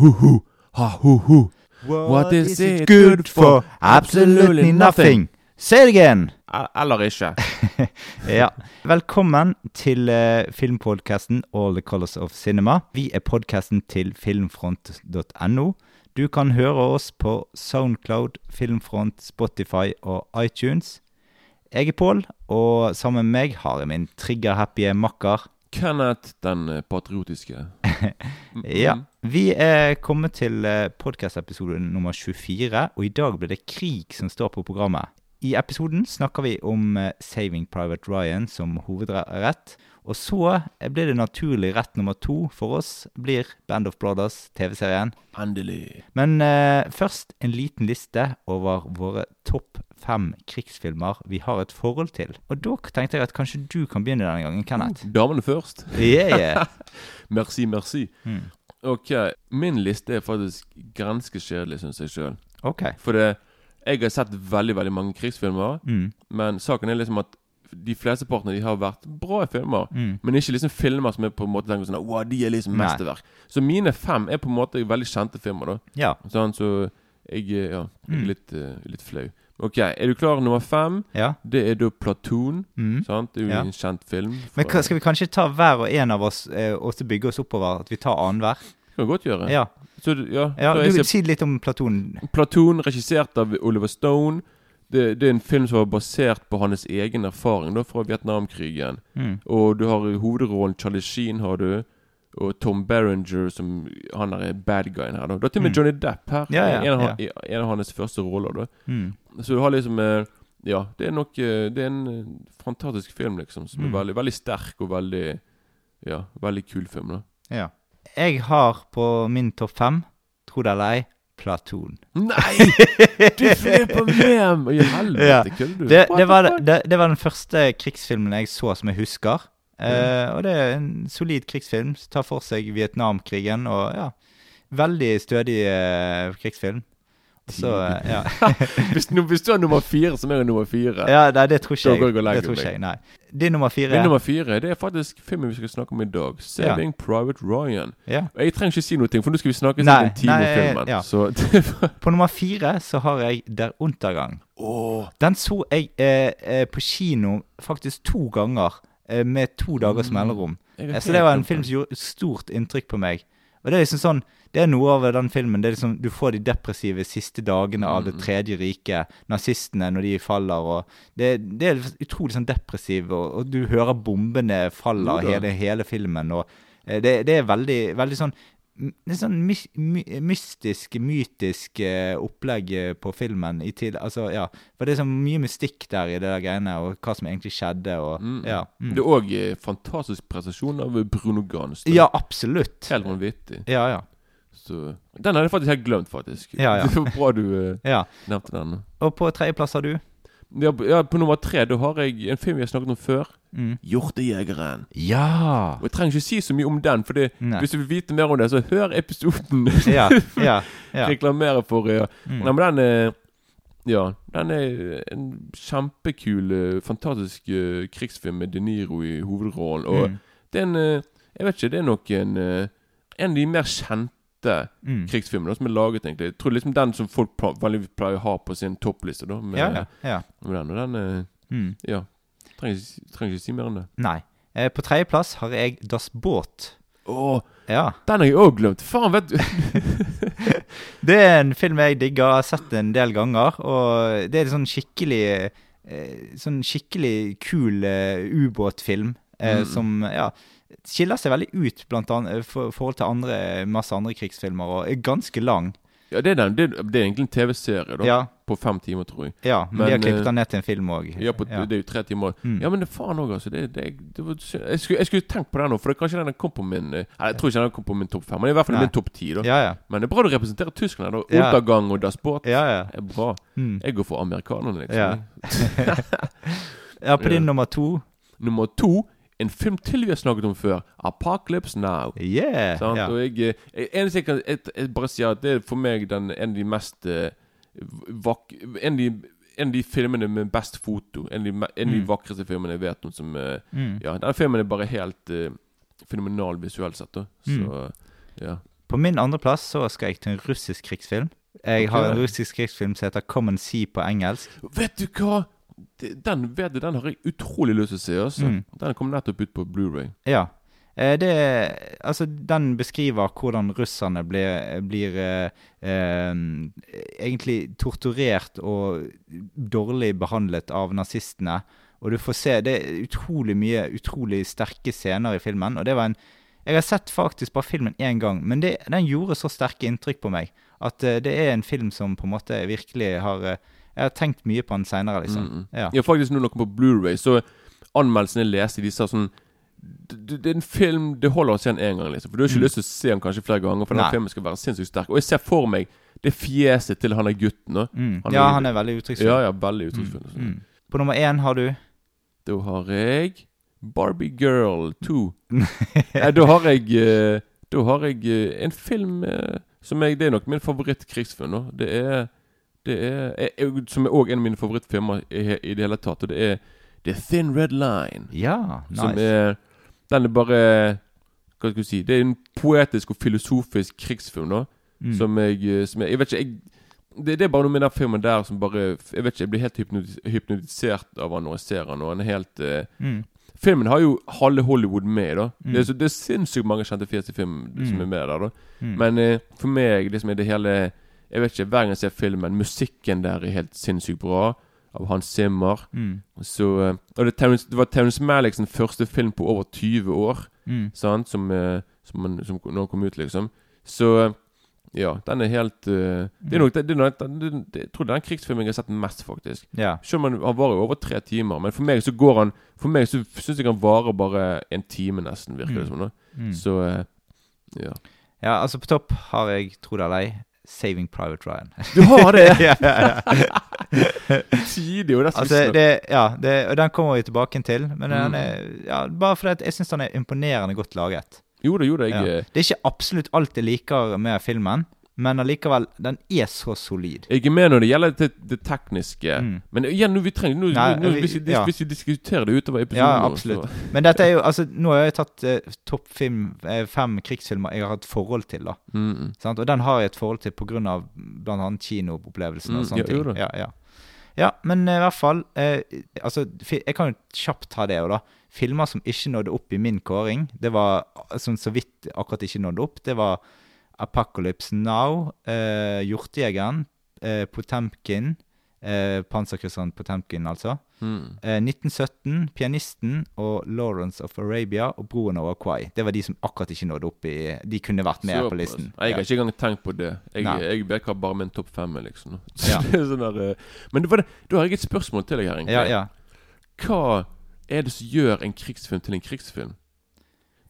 Hoo-hoo, ha-hoo-hoo. What is it good for? Absolutely nothing. Say it again! Eller ikke. Ja. Velkommen til uh, filmpodkasten All the Colors of Cinema. Vi er podkasten til filmfront.no. Du kan høre oss på Soundcloud, Filmfront, Spotify og iTunes. Jeg er Pål, og sammen med meg har jeg min trigger-happy makker. Kenneth den eh, patriotiske. Ja. Vi er kommet til podkast-episode nummer 24, og i dag blir det krig som står på programmet. I episoden snakker vi om eh, Saving Private Ryan som hovedrett. Og så blir det naturlig rett nummer to for oss blir Band of Brothers, TV-serien. Endelig. Men eh, først en liten liste over våre topp fem krigsfilmer vi har et forhold til. Og da tenkte jeg at kanskje du kan begynne denne gangen, Kenneth. Damene først. Yeah, yeah. Merci, merci. Mm. Ok, min liste er faktisk ganske kjedelig, syns jeg sjøl. Ok. For det, jeg har sett veldig veldig mange krigsfilmer, Mm. men saken er liksom at de fleste partene de har vært bra filmer. Mm. Men ikke liksom filmer som er på en måte tenker sånn Wow, de er liksom mesterverk. Så mine fem er på en måte veldig kjente filmer, da. Ja. Sånn, så jeg ja, jeg er Mm. litt, eh, litt flau. Ok, er du klar? Nummer fem, ja. det er da Platoon. Mm. Sant? Det er jo Ja. en kjent film. Men hva- skal vi kanskje ta hver og en av oss eh, og så bygge oss oppover? At vi tar annenhver? kan vi godt gjøre. Ja. Så, ja, ja du vil si litt om Platon. Platoon, regissert av Oliver Stone. Det, det er en film som var basert på hans egen erfaring da fra Vietnamkrigen. Mm. Og du har hovedrollen Charlie Sheen, har du. Og Tom Berenger, som Han er bad guyen her. da Du har til og med Mm. Johnny Depp her. Ja, ja, en, av, ja. en av hans første roller. da Mm. Så du har liksom eh, Ja, det er nok eh, Det er en eh, fantastisk film, liksom. Som Mm. er veldig, veldig sterk og veldig Ja, veldig kul film. da Ja. Jeg har på min topp fem, tro det eller ei, Platon. Nei! Du flipper med! I helvete, kødder du? Det, det, var, det, det var den første krigsfilmen jeg så som jeg husker. Eh, og det er en solid krigsfilm. som Tar for seg Vietnamkrigen og ja, veldig stødig eh, krigsfilm. Så, eh, ja. hvis, hvis du har nummer fire, som er nummer fire ja, nei, det tror ikke jeg. går Det tror ikke jeg, nei. Din nummer fire? Min nummer fire det er faktisk filmen vi skal snakke om i dag. 'Saving Private Ryan'. Ja. Jeg trenger ikke si noe, for nå skal vi snakke Nei, en time om filmen. ja. Så var På nummer fire så har jeg Der Untergang. Oh. Den så jeg eh, eh, på kino faktisk to ganger med to dagers Mm. mellomrom. Eh, Så det var en film som gjorde stort inntrykk på meg. Og det er liksom sånn Det er noe av den filmen. Det er liksom Du får de depressive siste dagene av Det Mm. tredje riket. Nazistene når de faller og Det, det er utrolig sånn depressiv, og, og du hører bombene faller hele, hele filmen, og eh, det, det er veldig, veldig sånn er sånn my, my, mystisk, mytisk eh, opplegg eh, på filmen. Altså, ja, For det er så mye mystikk der i det der greiene, og hva som egentlig skjedde. Og, Mm. ja, mm. Det er òg fantastisk prestasjon av Bruno Gans. ja, absolutt. Helt vanvittig. Ja, ja. Så Den hadde jeg faktisk helt glemt, faktisk. Ja, ja. Det var bra du eh, ja. nevnte den. Og på tredjeplass har du? Ja, på- ja, på nummer tre da har jeg en film vi har snakket om før. Mm. 'Hjortejegeren'. Ja! Og Jeg trenger ikke si så mye om den, for hvis du vil vite mer om det, så hør episoden. Ja, ja, ja. Reklamere for ja. Mm. Nei, men den er Ja, den er en kjempekul, eh, fantastisk uh, krigsfilm med De Niro i hovedrollen. Og Mm. det er en eh, Jeg vet ikke, det er nok en En av de mer kjente Mm. krigsfilmene som er laget, egentlig. Jeg tror liksom den som folk vanligvis pleier å ha på sin toppliste, da. Med, Ja, ja. ja. med den, og den eh, Mm. Ja. Trenger trenger ikke si mer enn det. Nei. Eh, på tredjeplass har jeg Das Båt. Å, Ja. den har jeg òg glemt! Faen, vet du Det er en film jeg digger, har sett en del ganger. Og det er en sånn skikkelig eh, Sånn skikkelig kul eh, ubåtfilm eh, Mm. som ja, skiller seg veldig ut blant annet for forhold til andre, masse andre krigsfilmer, og er ganske lang. Ja, det er, den, det, det er egentlig en TV-serie, da. Ja, På fem timer, tror jeg. ja men, Men, de har klippet eh, den ned til en film òg. Ja, ja, Det er jo tre timer. Mm. Ja, men det faen òg, altså. Det, det, det var, jeg, skulle, jeg skulle tenkt på den nå, for det, kanskje den kom på min eh, Nei, Jeg tror ikke den kom på min topp fem, men i hvert fall Nei. min topp ti. ja, ja. Men det er bra du representerer Tyskland. da Ja. Untergang og Das Boot Ja, ja. er bra. Mm. Jeg går for amerikanerne, liksom. Ja. ja på din Ja. nummer to. Nummer to, en film til vi har snakket om før. 'Apocalypse Now'. Yeah. sånn? yeah. Og jeg, eh, jeg, eneste jeg kan jeg, jeg bare sier at det er for meg den, en av de mest uh, vak en, av de, en av de filmene med best foto. En av de, en av de Mm. vakreste filmene jeg vet om. Som, uh, Mm. ja, den filmen er bare helt uh, fenomenal visuelt sett. Da. Så ja. På min andreplass så skal jeg til en russisk krigsfilm. Jeg har en russisk krigsfilm som heter Come and See på engelsk. Vet du hva? Den, vet du, den har jeg utrolig lyst til å se. Altså. Mm. Den kom nettopp ut på Blu-ray Ja. Eh, Det, altså, den beskriver hvordan russerne blir, blir eh, eh, egentlig torturert og dårlig behandlet av nazistene. Og du får se Det er utrolig mye utrolig sterke scener i filmen. Og det var en Jeg har sett faktisk bare filmen én gang, men det, den gjorde så sterke inntrykk på meg at eh, det er en film som på en måte virkelig har eh, Jeg har tenkt mye på den seinere, liksom. Mm, mm. Ja. Ja, faktisk når noe på Blu-ray Så anmeldelsene jeg leste, de sa sånn det, er en film Det holder å se den én gang, liksom. For du har ikke Mm. lyst til å se den kanskje flere ganger, for Nei. den filmen skal være sinnssykt sterk. Og jeg ser for meg det fjeset til han er gutten nå. Mm. Ja, han er veldig uttrykksfull. Ja, ja, veldig uttrykksfull. altså. Mm. På nummer én har du Da har jeg Barbie Girl 2. Nei, da har jeg eh, Da har jeg eh, en film eh, som jeg Det er nok min favorittkrigsfilm nå. Det er Det er, er, Som er òg en av mine favorittfilmer i, i det hele tatt. Og det er The Thin Red Line. Ja, nice. Som er Den er bare Hva skal jeg si Det er en poetisk og filosofisk krigsfilm, da. Mm. Som jeg eh, som jeg, jeg vet ikke jeg, det, det er bare noe med den filmen der som bare Jeg vet ikke, jeg blir helt hypnotisert av han når jeg ser han. Og han er helt uh, mm. Filmen har jo halve Hollywood med, da. Mm. Det, er så, det er sinnssykt mange kjente fjes i filmen som Mm. er med der, da. Mm. Men uh, for meg, liksom er det hele Jeg vet ikke, hver gang jeg ser filmen, musikken der er helt sinnssykt bra. Av Hans Zimmer. Mm. Så eh, Og det, det var Terence Malick sin første film på over 20 år. Mm. Sant? Som, eh, som, man, som når han kom ut, liksom. Så eh, ja, den er helt uh, Det er nok det, det, det, det, Jeg tror det er den krigsfilmen jeg har sett mest, faktisk. Ja. Selv om han, han varer jo over tre timer. Men for meg så går han For meg så syns jeg han varer bare en time, nesten, virker det Mm. som. da Mm. Så uh, ja. ja, altså på topp har jeg, tro det eller ei, Saving Private Ryan. Du har det! ja, ja, ja. Tidig, og det så Altså, det, ja, det, og den kommer vi tilbake til. Men den Mm. er, ja, bare fordi jeg syns den er imponerende godt laget. Jo da, jo da. Jeg, eh, Det er ikke absolutt alt jeg liker med filmen, men allikevel, den er så solid. jeg er med når det gjelder det, det tekniske. Mm. Men igjen, nå vi trenger nå, Nei, nå, vi- hvis, vi, ja. hvis vi diskuterer det utover episoden Ja, absolutt. Men dette er jo altså Nå har jeg tatt eh, topp fem, eh, fem krigsfilmer jeg har hatt forhold til. da Mm, mm. sant? Og den har jeg et forhold til pga. bl.a. kinoopplevelsen og Mm, sånne ja, ting. Ja, ja. ja, men eh, i hvert fall eh, Altså, jeg kan jo kjapt ta det òg, da. Filmer som ikke nådde opp i min kåring, det var som så vidt akkurat ikke nådde opp, det var Apocalypse Now, eh, Hjortejegeren, eh, Potemkin eh, Panserkrysseren Potemkin, altså. Mm. Eh, 1917, Pianisten og Lawrence of Arabia og Broen over Kwai. Det var de som akkurat ikke nådde opp i De kunne vært med på listen. Nei, Jeg har ikke engang tenkt på det. Jeg, Nei. jeg vet hva bare min topp fem er, liksom. Ja. Sånn der, eh, men det, da har jeg et spørsmål til deg her, egentlig. Ja, ja. Hva er det som gjør en krigsfilm til en krigsfilm?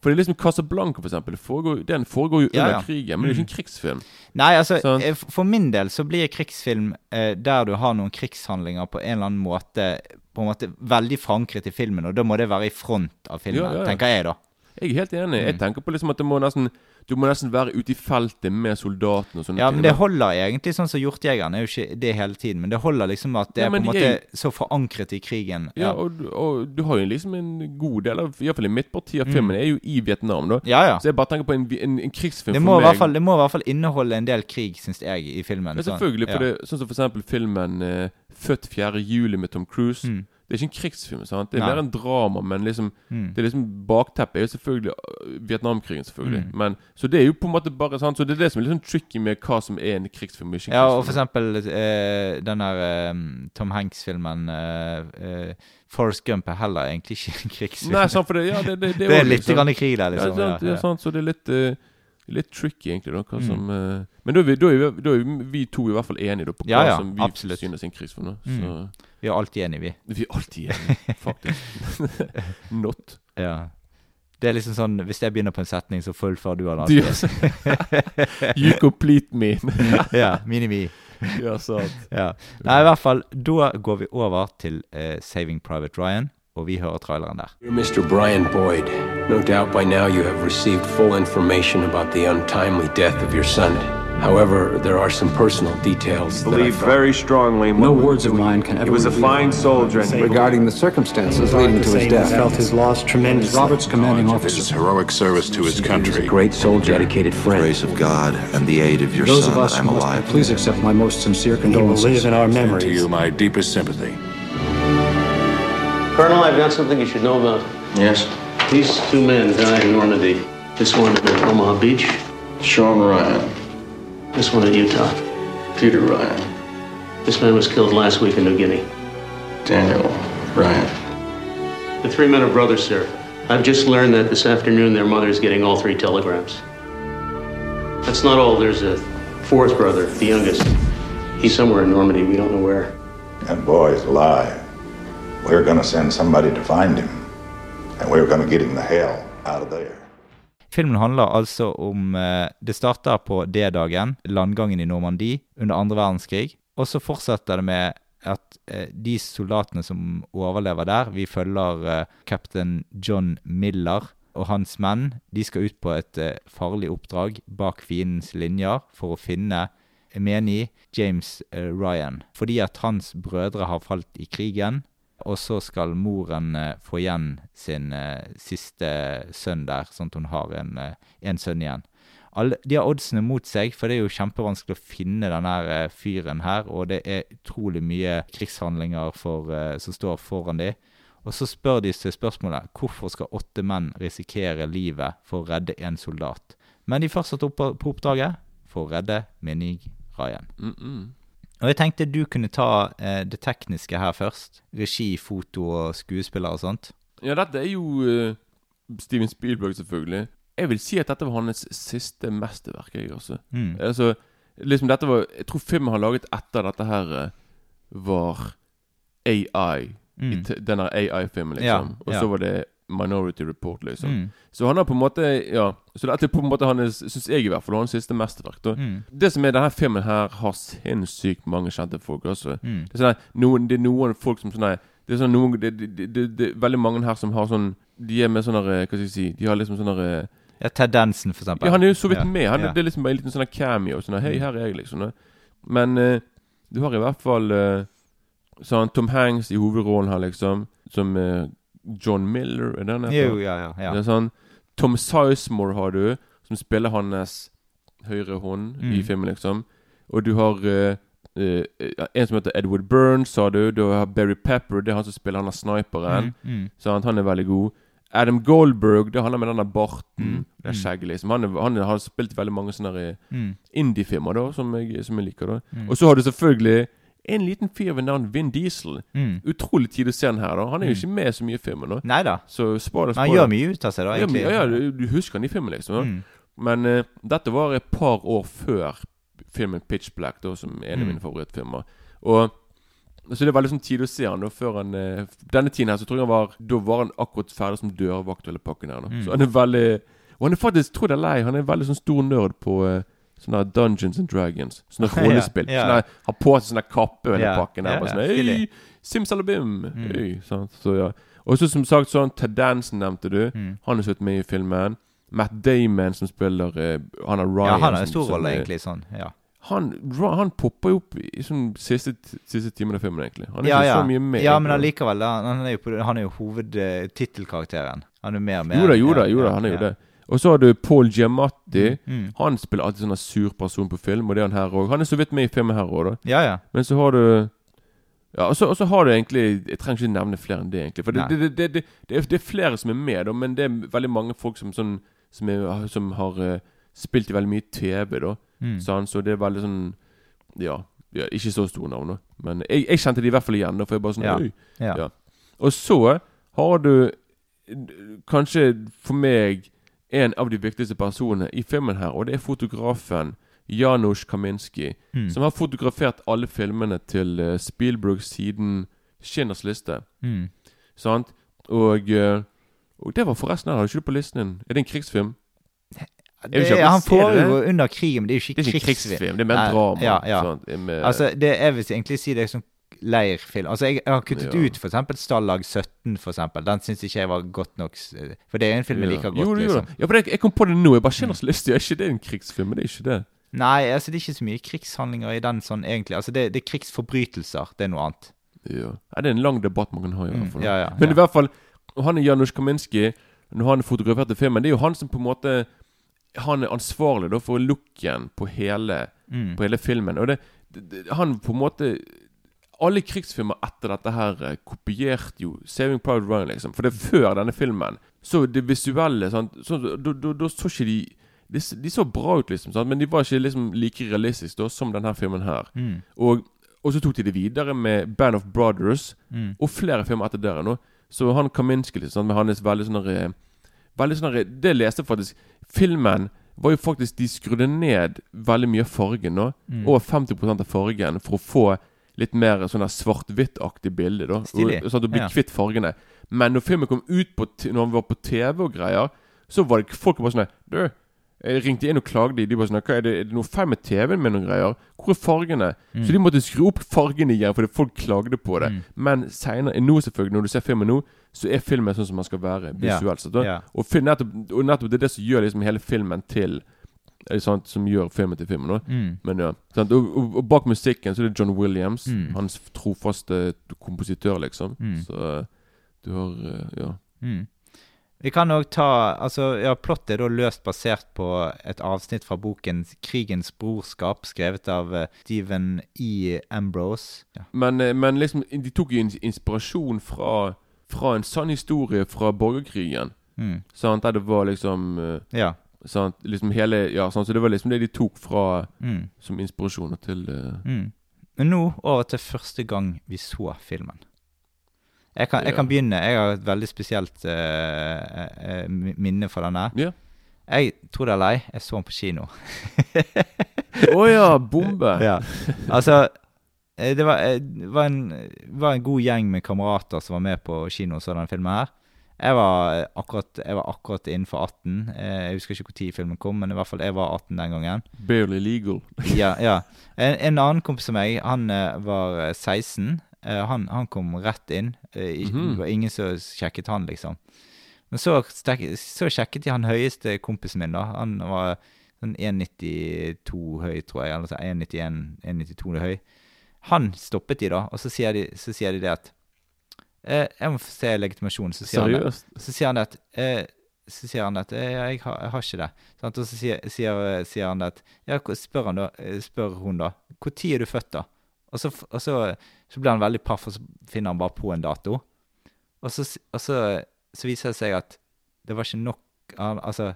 For det er liksom Casablanca, for eksempel. Foregår, den foregår jo under ja. krigen, men det er Mm. ikke en krigsfilm. Nei, altså, eh, for min del så blir krigsfilm eh, der du har noen krigshandlinger på en eller annen måte På en måte veldig forankret i filmen, og da må det være i front av filmen, Ja, ja, ja. tenker jeg, da. Jeg er helt enig. Jeg Mm. tenker på liksom at det må nesten du må nesten være ute i feltet med soldatene og sånne Ja, ting. men det holder egentlig sånn som Hjortejegeren er jo ikke det hele tiden, men det holder liksom at det Ja, er på men en måte jeg- så forankret i krigen. Ja, og, du- og du har jo liksom en god del av Iallfall i mitt parti av Mm. filmen er jo i Vietnam, da. ja. ja. Så jeg bare tenker på en, vi- en, en krigsfilm Det for må, i meg hvert fall, det må i hvert fall inneholde en del krig, syns jeg, i filmen. Ja, sånn. selvfølgelig. For Ja. det, sånn som for eksempel filmen eh, 'Født 4. juli' med Tom Cruise. Mm, Det er ikke en krigsfilm. sant? Det er Nei. mer en drama, men liksom mm. Det er liksom Bakteppet er jo selvfølgelig øh, Vietnamkrigen, selvfølgelig. Mm. Men, så det er jo på en måte bare sant Så det er det som er litt sånn tricky med hva som er en krigsfilm ikke en Ja, og for eksempel eh, den der eh, Tom Hanks-filmen eh, eh, Forrest Gump er heller egentlig ikke en krigsfilm. Nei, sant, for det, ja, det, det, det, det er litt grann i krig der, Ja, liksom. sant, Ja, ja, ja. sant, så det er litt eh, Litt tricky, egentlig, da. Hva Mm. som eh, Men da er, vi, da, er vi, da er vi, to i hvert fall enige da, på hva Ja, ja, som vi absolutt. synes er en krigsfilm. Da. Mm. Vi er alltid enige, vi. vi er alltid enige, faktisk. Not. Ja. Det er liksom sånn Hvis jeg begynner på en setning, så fullfører du den Du, alltid. you complete me. ja, mini-me. ja, sant. Ja. Nei, i hvert fall, da går vi over til uh, Saving Private Ryan, og vi hører traileren der. Mr. Brian Boyd, no doubt by now you have received full information about the untimely death of your son. However, there are some personal details I Believe felt- very strongly. No words of mine can ever He was a fine soldier. and regarding the circumstances leading to his death. felt his loss tremendously. Robert's commanding Knowledge of his heroic service to his He was a country. great soldier, dedicated friend. grace of God and the aid of your Those son of us I'm who must alive. please accept my most sincere condolences. He will live in our And to you, my deepest sympathy. Colonel, I've got something you should know about. Yes. These two men died in Normandy. This one at Omaha Beach, Sean Ryan, this one at Utah. Peter Ryan, This man was killed last week in New Guinea. Daniel Ryan. The three men are brothers, sir. I've just learned that this afternoon their mother is getting all three telegrams. That's not all. There's a fourth brother, the youngest. He's somewhere in Normandy. We don't know where. That boy's alive. We're gonna send somebody to find him. And we're gonna get him the hell out of there. Filmen handler altså om eh, Det starter på D-dagen, landgangen i Normandie under andre verdenskrig. Og så fortsetter det med at eh, de soldatene som overlever der Vi følger eh, kaptein John Miller og hans menn. De skal ut på et eh, farlig oppdrag bak fiendens linjer for å finne menig James eh, Ryan. Fordi at hans brødre har falt i krigen, og så skal moren eh, få igjen sin eh, siste sønn der, sånn at hun har en, eh, en sønn igjen. Alle, de har oddsene mot seg, for det er jo kjempevanskelig å finne denne fyren her, og det er utrolig mye krigshandlinger for, som står foran dem. Og så spør de seg spørsmålet hvorfor skal åtte menn risikere livet for å redde en soldat. Men de fortsatte opp på oppdraget for å redde Menig Ryan. Mm -mm. Og jeg tenkte du kunne ta eh, det tekniske her først. Regi, foto og skuespiller og sånt. Ja, dette er jo uh, Steven Spielberg, selvfølgelig. Jeg vil si at dette var hans siste mesterverk. Jeg, også. Mm. altså liksom dette var Jeg tror filmen han laget etter dette her eh, var AI. Mm. Denne AI-filmen, liksom. Ja, Og ja. så var det Minority Report, liksom. Mm. Så han har på en måte Ja. Så dette er på en måte hans Syns jeg i hvert fall hans siste mesterverk. Mm. Det som er denne filmen her, har sinnssykt mange kjente folk. Altså. Mm. Det, er sånne, noen, det er noen folk som sånn Det er sånn noen det, det, det, det, er veldig mange her som har sånn De er med sånn Hva skal jeg si De har liksom sånn Ja, Ted Dansen, for eksempel. Ja, han er jo så vidt Ja, med. Han, ja. Det er liksom bare en liten sånn cameo. Sånn Hei, her er jeg, liksom. Men uh, du har i hvert fall uh, sånn Tom Hanks i hovedrollen her, liksom. Som eh, John Miller, er det han heter? Jo, ja, ja. ja. Det er sånn Tom Sizemore har du, som spiller hans høyre hånd i Mm. filmen, liksom. Og du har uh, uh, en som heter Edward Burns, sa du. Du har Barry Pepper, det er han som spiller han er sniperen. Mm, mm. Han er veldig god. Adam Goldberg, det handler han med denne barten. Mm, Det er mm. skjegget, liksom. Han, han har spilt veldig mange sånne der, Mm. indie-filmer, da, som jeg, som jeg liker. da Mm. Og så har du selvfølgelig en liten fyr ved navn Vin Diesel. Mm. Utrolig tid å se han her, da. Han er jo Mm. ikke med så mye i filmen. da Neida. Så spoiler, Men han gjør mye ut av seg, da, Ja, egentlig. ja, ja, du, du husker han i filmen, liksom. da. Mm. Men eh, dette var et par år før filmen Pitch Black, da, som er en av Mm. mine favorittfilmer. Og Så det er veldig sånn tid å se han da før han eh, Denne tiden her så tror jeg han var Da var han akkurat ferdig som dørvakt eller pakken her. Da. Mm. Så han er veldig Og han er faktisk, tror det er lei, han er veldig sånn stor nerd på eh, sånne Dungeons and Dragons. Sånne Ja, rollespill. ja. Sånne her, har på seg sånne kappe og hele pakken ja, ja, sånn. Simsalabim! Mm. Hei, sant? Så ja. Og så som sagt sånn Ted Dansen nevnte du. Mm. Han er sittet med i filmen. Matt Damon som spiller eh, Han har Ryan. Ja, han har en stor rolle, egentlig. sånn, ja. Han, han popper jo opp i sånn siste, siste timen av filmen, egentlig. Han er ja, ikke ja. så mye med. ja, men allikevel. Han, han er jo, på- han er jo hovedtittelkarakteren. Han er mer med. Jo da, jo da, jo da, han er jo ja. det. Og så har du Paul Giamatti. Mm. Han spiller alltid sånn sur person på film, og det er han her òg. Han er så vidt med i filmen her òg, da. Ja, ja. Men så har du Ja, og så, og så har du egentlig Jeg trenger ikke nevne flere enn det, egentlig. For det, det, det, det, det, er, det er flere som er med, da, men det er veldig mange folk som, sånn, som, er, som har uh, spilt i veldig mye TV, da. Mm. Sånn, så det er veldig sånn Ja, ja ikke så store navn, da. Men jeg, jeg kjente de i hvert fall igjen. Da, for jeg bare sånn Ja. Oi. Ja. Og så har du kanskje for meg en av de viktigste personene i filmen her, og det er fotografen Janusz Kaminski, Mm. som har fotografert alle filmene til eh, Spielberg siden Skinners liste. Mm. Sant? Og, eh, og det var forresten Har du ikke det på listen din? Er det en krigsfilm? Det, ikke han foregår under krigen, men det er jo ikke, Det er ikke krigsfilm, det er mer drama. Ja, ja. Sånn, Det Med, Altså, det, jeg vil egentlig si det er sånn leirfilm. Altså, jeg, jeg har kuttet Ja. ut eksempel Stallag 17, for eksempel. Den syns ikke jeg var godt nok For det er en film jeg liker godt, jo, jo, liksom. Ja, for jeg, jeg kom på det nå. Jeg bare kjenner så lyst til Er ikke det en krigsfilm? Men det er ikke det. Nei, altså det er ikke så mye krigshandlinger i den sånn egentlig. Altså det, det er krigsforbrytelser. Det er noe annet. Ja. ja, Det er en lang debatt man kan ha, i hvert fall. Mm, ja, ja, Men ja. i hvert fall, han er Janusz Kaminski, når han fotograferte filmen, det er jo han som på en måte Han er ansvarlig da for looken på hele, Mm. på hele filmen. Og det, det, det Han på en måte Alle krigsfilmer etter dette her Kopiert kopierte jo 'Saving Private Ryan', liksom. For det er før denne filmen. Så det visuelle sant? Så, da, da, da så ikke de de, de så bra ut, liksom, sant? men de var ikke liksom like realistiske da, som denne filmen her. Mm. Og, og så tok de det videre med Band of Brothers Mm. og flere filmer etter der nå. Så han Kaminski liksom, med hans veldig sånn der, Veldig sånn Det leste faktisk Filmen var jo faktisk De skrudde ned veldig mye av fargen nå. Mm. Over 50% av fargen for å få litt mer sånn svart-hvitt-aktig bilde. da Stilig. Sånn at du blir Ja. kvitt fargene. Men når filmen kom ut på Når han var på TV og greier, så var det folk bare sånn Du, jeg ringte inn og klagde. De bare sånn Hva er det, er det noe feil med TV-en med noen greier? Hvor er fargene? Mm. Så de måtte skru opp fargene igjen fordi folk klagde på det. Mm. Men senere, nå selvfølgelig, når du ser filmen nå, så er filmen sånn som man skal være visuelt. da. Ja. Og, nettopp, og nettopp det er det som gjør liksom hele filmen til sant, Som gjør filmen til filmen. Mm. Men ja? Og, og, og bak musikken så er det John Williams. Mm. Hans trofaste kompositør, liksom. Mm. Så eh, du har eh, Ja. Mm. Vi kan òg ta Altså, ja, plottet er da løst basert på et avsnitt fra boken 'Krigens brorskap', skrevet av eh, Stephen E. Ambrose. Ja. Men, men liksom de tok jo inspirasjon fra Fra en sann historie fra borgerkrigen. Mm. Sant? Der det var liksom uh, Ja. Sant? Liksom hele Ja, sant? Så det var liksom det de tok fra Mm. som inspirasjoner til uh... Mm. Men nå over til første gang vi så filmen. Jeg kan, jeg Ja. kan begynne. Jeg har et veldig spesielt uh, uh, minne for denne. Ja. Jeg tror det er lei. Jeg så den på kino. Å ja, bombe! ja. Altså det var, det var, en, var en god gjeng med kamerater som var med på kino og så denne filmen her. Jeg var eh, akkurat, jeg var akkurat innenfor 18. Eh, Jeg husker ikke når filmen kom, men i hvert fall jeg var 18 den gangen. Barely legal. Ja, ja. En, en annen kompis av meg, han eh, var eh, 16. Eh, han, han kom rett inn. Mhm. Det var ingen som sjekket han, liksom. Men så, så sjekket de han høyeste kompisen min, da. Han var sånn 1,92 høy, tror jeg. Eller så 1,91-1,92 høy. Han stoppet de, da. Og så sier de, så sier de det at eh, Jeg må få se legitimasjonen. Så sier han Så sier han at eh, Så sier han at eh, jeg, har, jeg har ikke det. Sant? Og så sier, sier, sier han at Ja, spør han da eh, Spør hun da Når er du født, da? Og så, og så, så blir han veldig paff, og så finner han bare på en dato. Og så, og så, så viser det seg at det var ikke nok Altså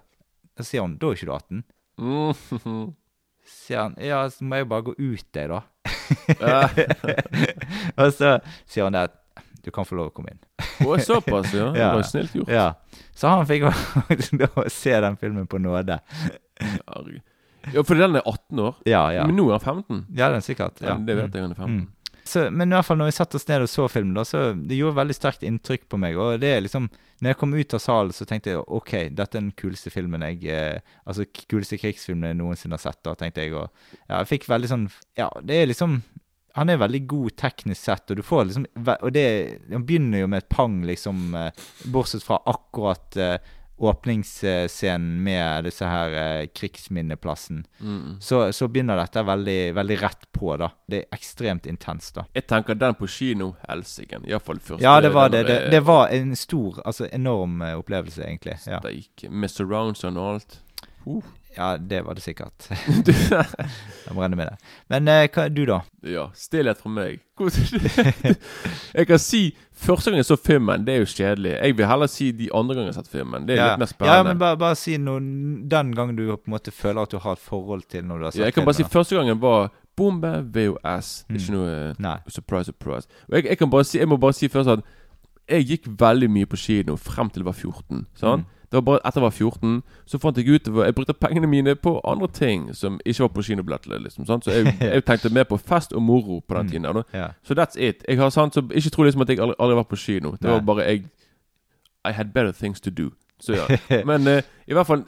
Så sier hun Da er ikke du 18. Mm. Sier han Ja, så må jeg bare gå ut, jeg, da. Og så sier han det at du kan få lov å komme inn. Å, såpass, ja. Det var snilt gjort. Ja. Så han fikk da se den filmen på nåde. Ja, fordi den er 18 år. Ja, ja. Men nå er han 15. Ja, den er sikkert. Ja. Det vet jeg han er 15. Mm. Så, men i hvert fall når vi satte oss ned og så filmen, da, så det gjorde veldig sterkt inntrykk på meg. Og det er liksom Når jeg kom ut av salen, så tenkte jeg OK, dette er den kuleste filmen jeg eh, Altså kuleste krigsfilmen jeg noensinne har sett, da, tenkte jeg. Og ja, jeg fikk veldig sånn Ja, det er liksom Han er veldig god teknisk sett, og du får liksom Og det Han begynner jo med et pang, liksom, eh, bortsett fra akkurat uh, åpningsscenen med disse her uh, krigsminneplassen. Mm. Så, så begynner dette veldig, veldig rett på, da. Det er ekstremt intenst, da. Jeg tenker den på kino, helsiken. Iallfall første. Ja, det var det. Det, det var en stor, altså enorm opplevelse, egentlig. Ja, Steik. Med surround og alt. Uh. Ja det var det sikkert. Jeg må regne med det. Men eh, hva du, da? ja, stillhet fra meg. Jeg kan si første gang jeg så filmen, det er jo kjedelig. Jeg vil heller si de andre ganger jeg har sett filmen. Det er ja. litt mer spennende. ja, men bare, bare si noe den gangen du på en måte føler at du har et forhold til når du har sett Ja, jeg kan bare si første gangen var Bombe VOS. Mm. Ikke noe eh. Nei. surprise, surprise. Og jeg, jeg, kan bare si, jeg må bare si først at jeg gikk veldig mye på kino frem til jeg var 14. Sånn? Mm. Det var bare etter jeg var 14, så fant jeg ut at jeg brukte pengene mine på andre ting som ikke var på kinobilletter. Liksom, sant? Så jeg, jeg tenkte mer på fest og moro på den Mm. tiden. Mm, yeah. Så Så that's it. Jeg har sant, så Ikke tro liksom at jeg aldri, aldri vært på kino. Det var bare jeg I had better things to do. Så ja. Men uh, i hvert fall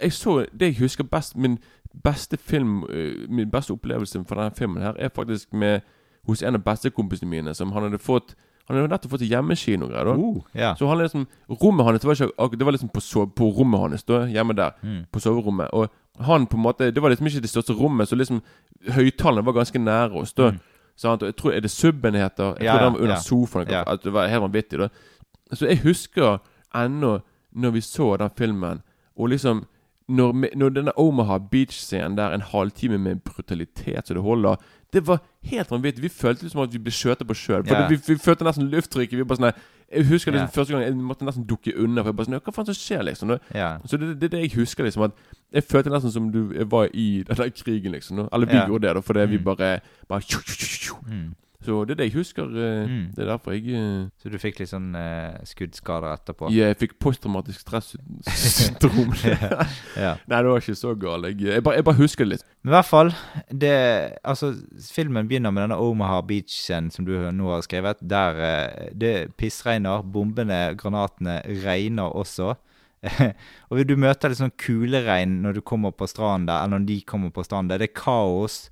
jeg så Det jeg husker best Min beste film uh, Min beste opplevelse fra denne filmen her er faktisk med hos en av bestekompisene mine. Som han hadde fått Han hadde nettopp fått hjemmekino. greier da Uh, yeah. Så han liksom Rommet hans var ikke Det var liksom på, so på rommet hans, da hjemme der. Mm. På soverommet. Og Han på en måte Det var liksom ikke det største rommet, så liksom høyttalerne var ganske nære oss. da Sant? Og jeg tror, Er det Subben heter? Jeg Mm. Tror den var under yeah. sofaen. Yeah. At det var helt vanvittig. da Så jeg husker ennå når vi så den filmen, og liksom Når, når denne Omaha Beach-scenen der, en halvtime med brutalitet så det holder Det var helt vanvittig. Vi følte liksom at vi ble skjøtet på sjøl. Yeah. Vi, vi følte nesten lufttrykket. Vi bare sånn Jeg husker liksom yeah. første gang jeg måtte nesten dukke unna. For jeg bare sånn Hva faen som skjer, liksom? Yeah. Så det, det er det jeg husker. liksom At Jeg følte nesten som du var i den der krigen. liksom. Eller vi gjorde det, da fordi vi Mm. bare, bare tju, tju, tju, tju. Mm. Så det er det jeg husker. eh, Mm. Det er derfor jeg eh, Så du fikk litt sånn eh, skuddskader etterpå? Jeg fikk posttraumatisk stressyndrom. ja. Nei, det var ikke så galt. Jeg, jeg, bare, jeg bare husker det litt. Men i hvert fall, det, altså, filmen begynner med denne Omaha Beach-scenen som du nå har skrevet, der det pissregner, bombene, granatene regner også. og du møter litt sånn kuleregn når du kommer på stranden der, eller når de kommer på stranden der. Det er kaos.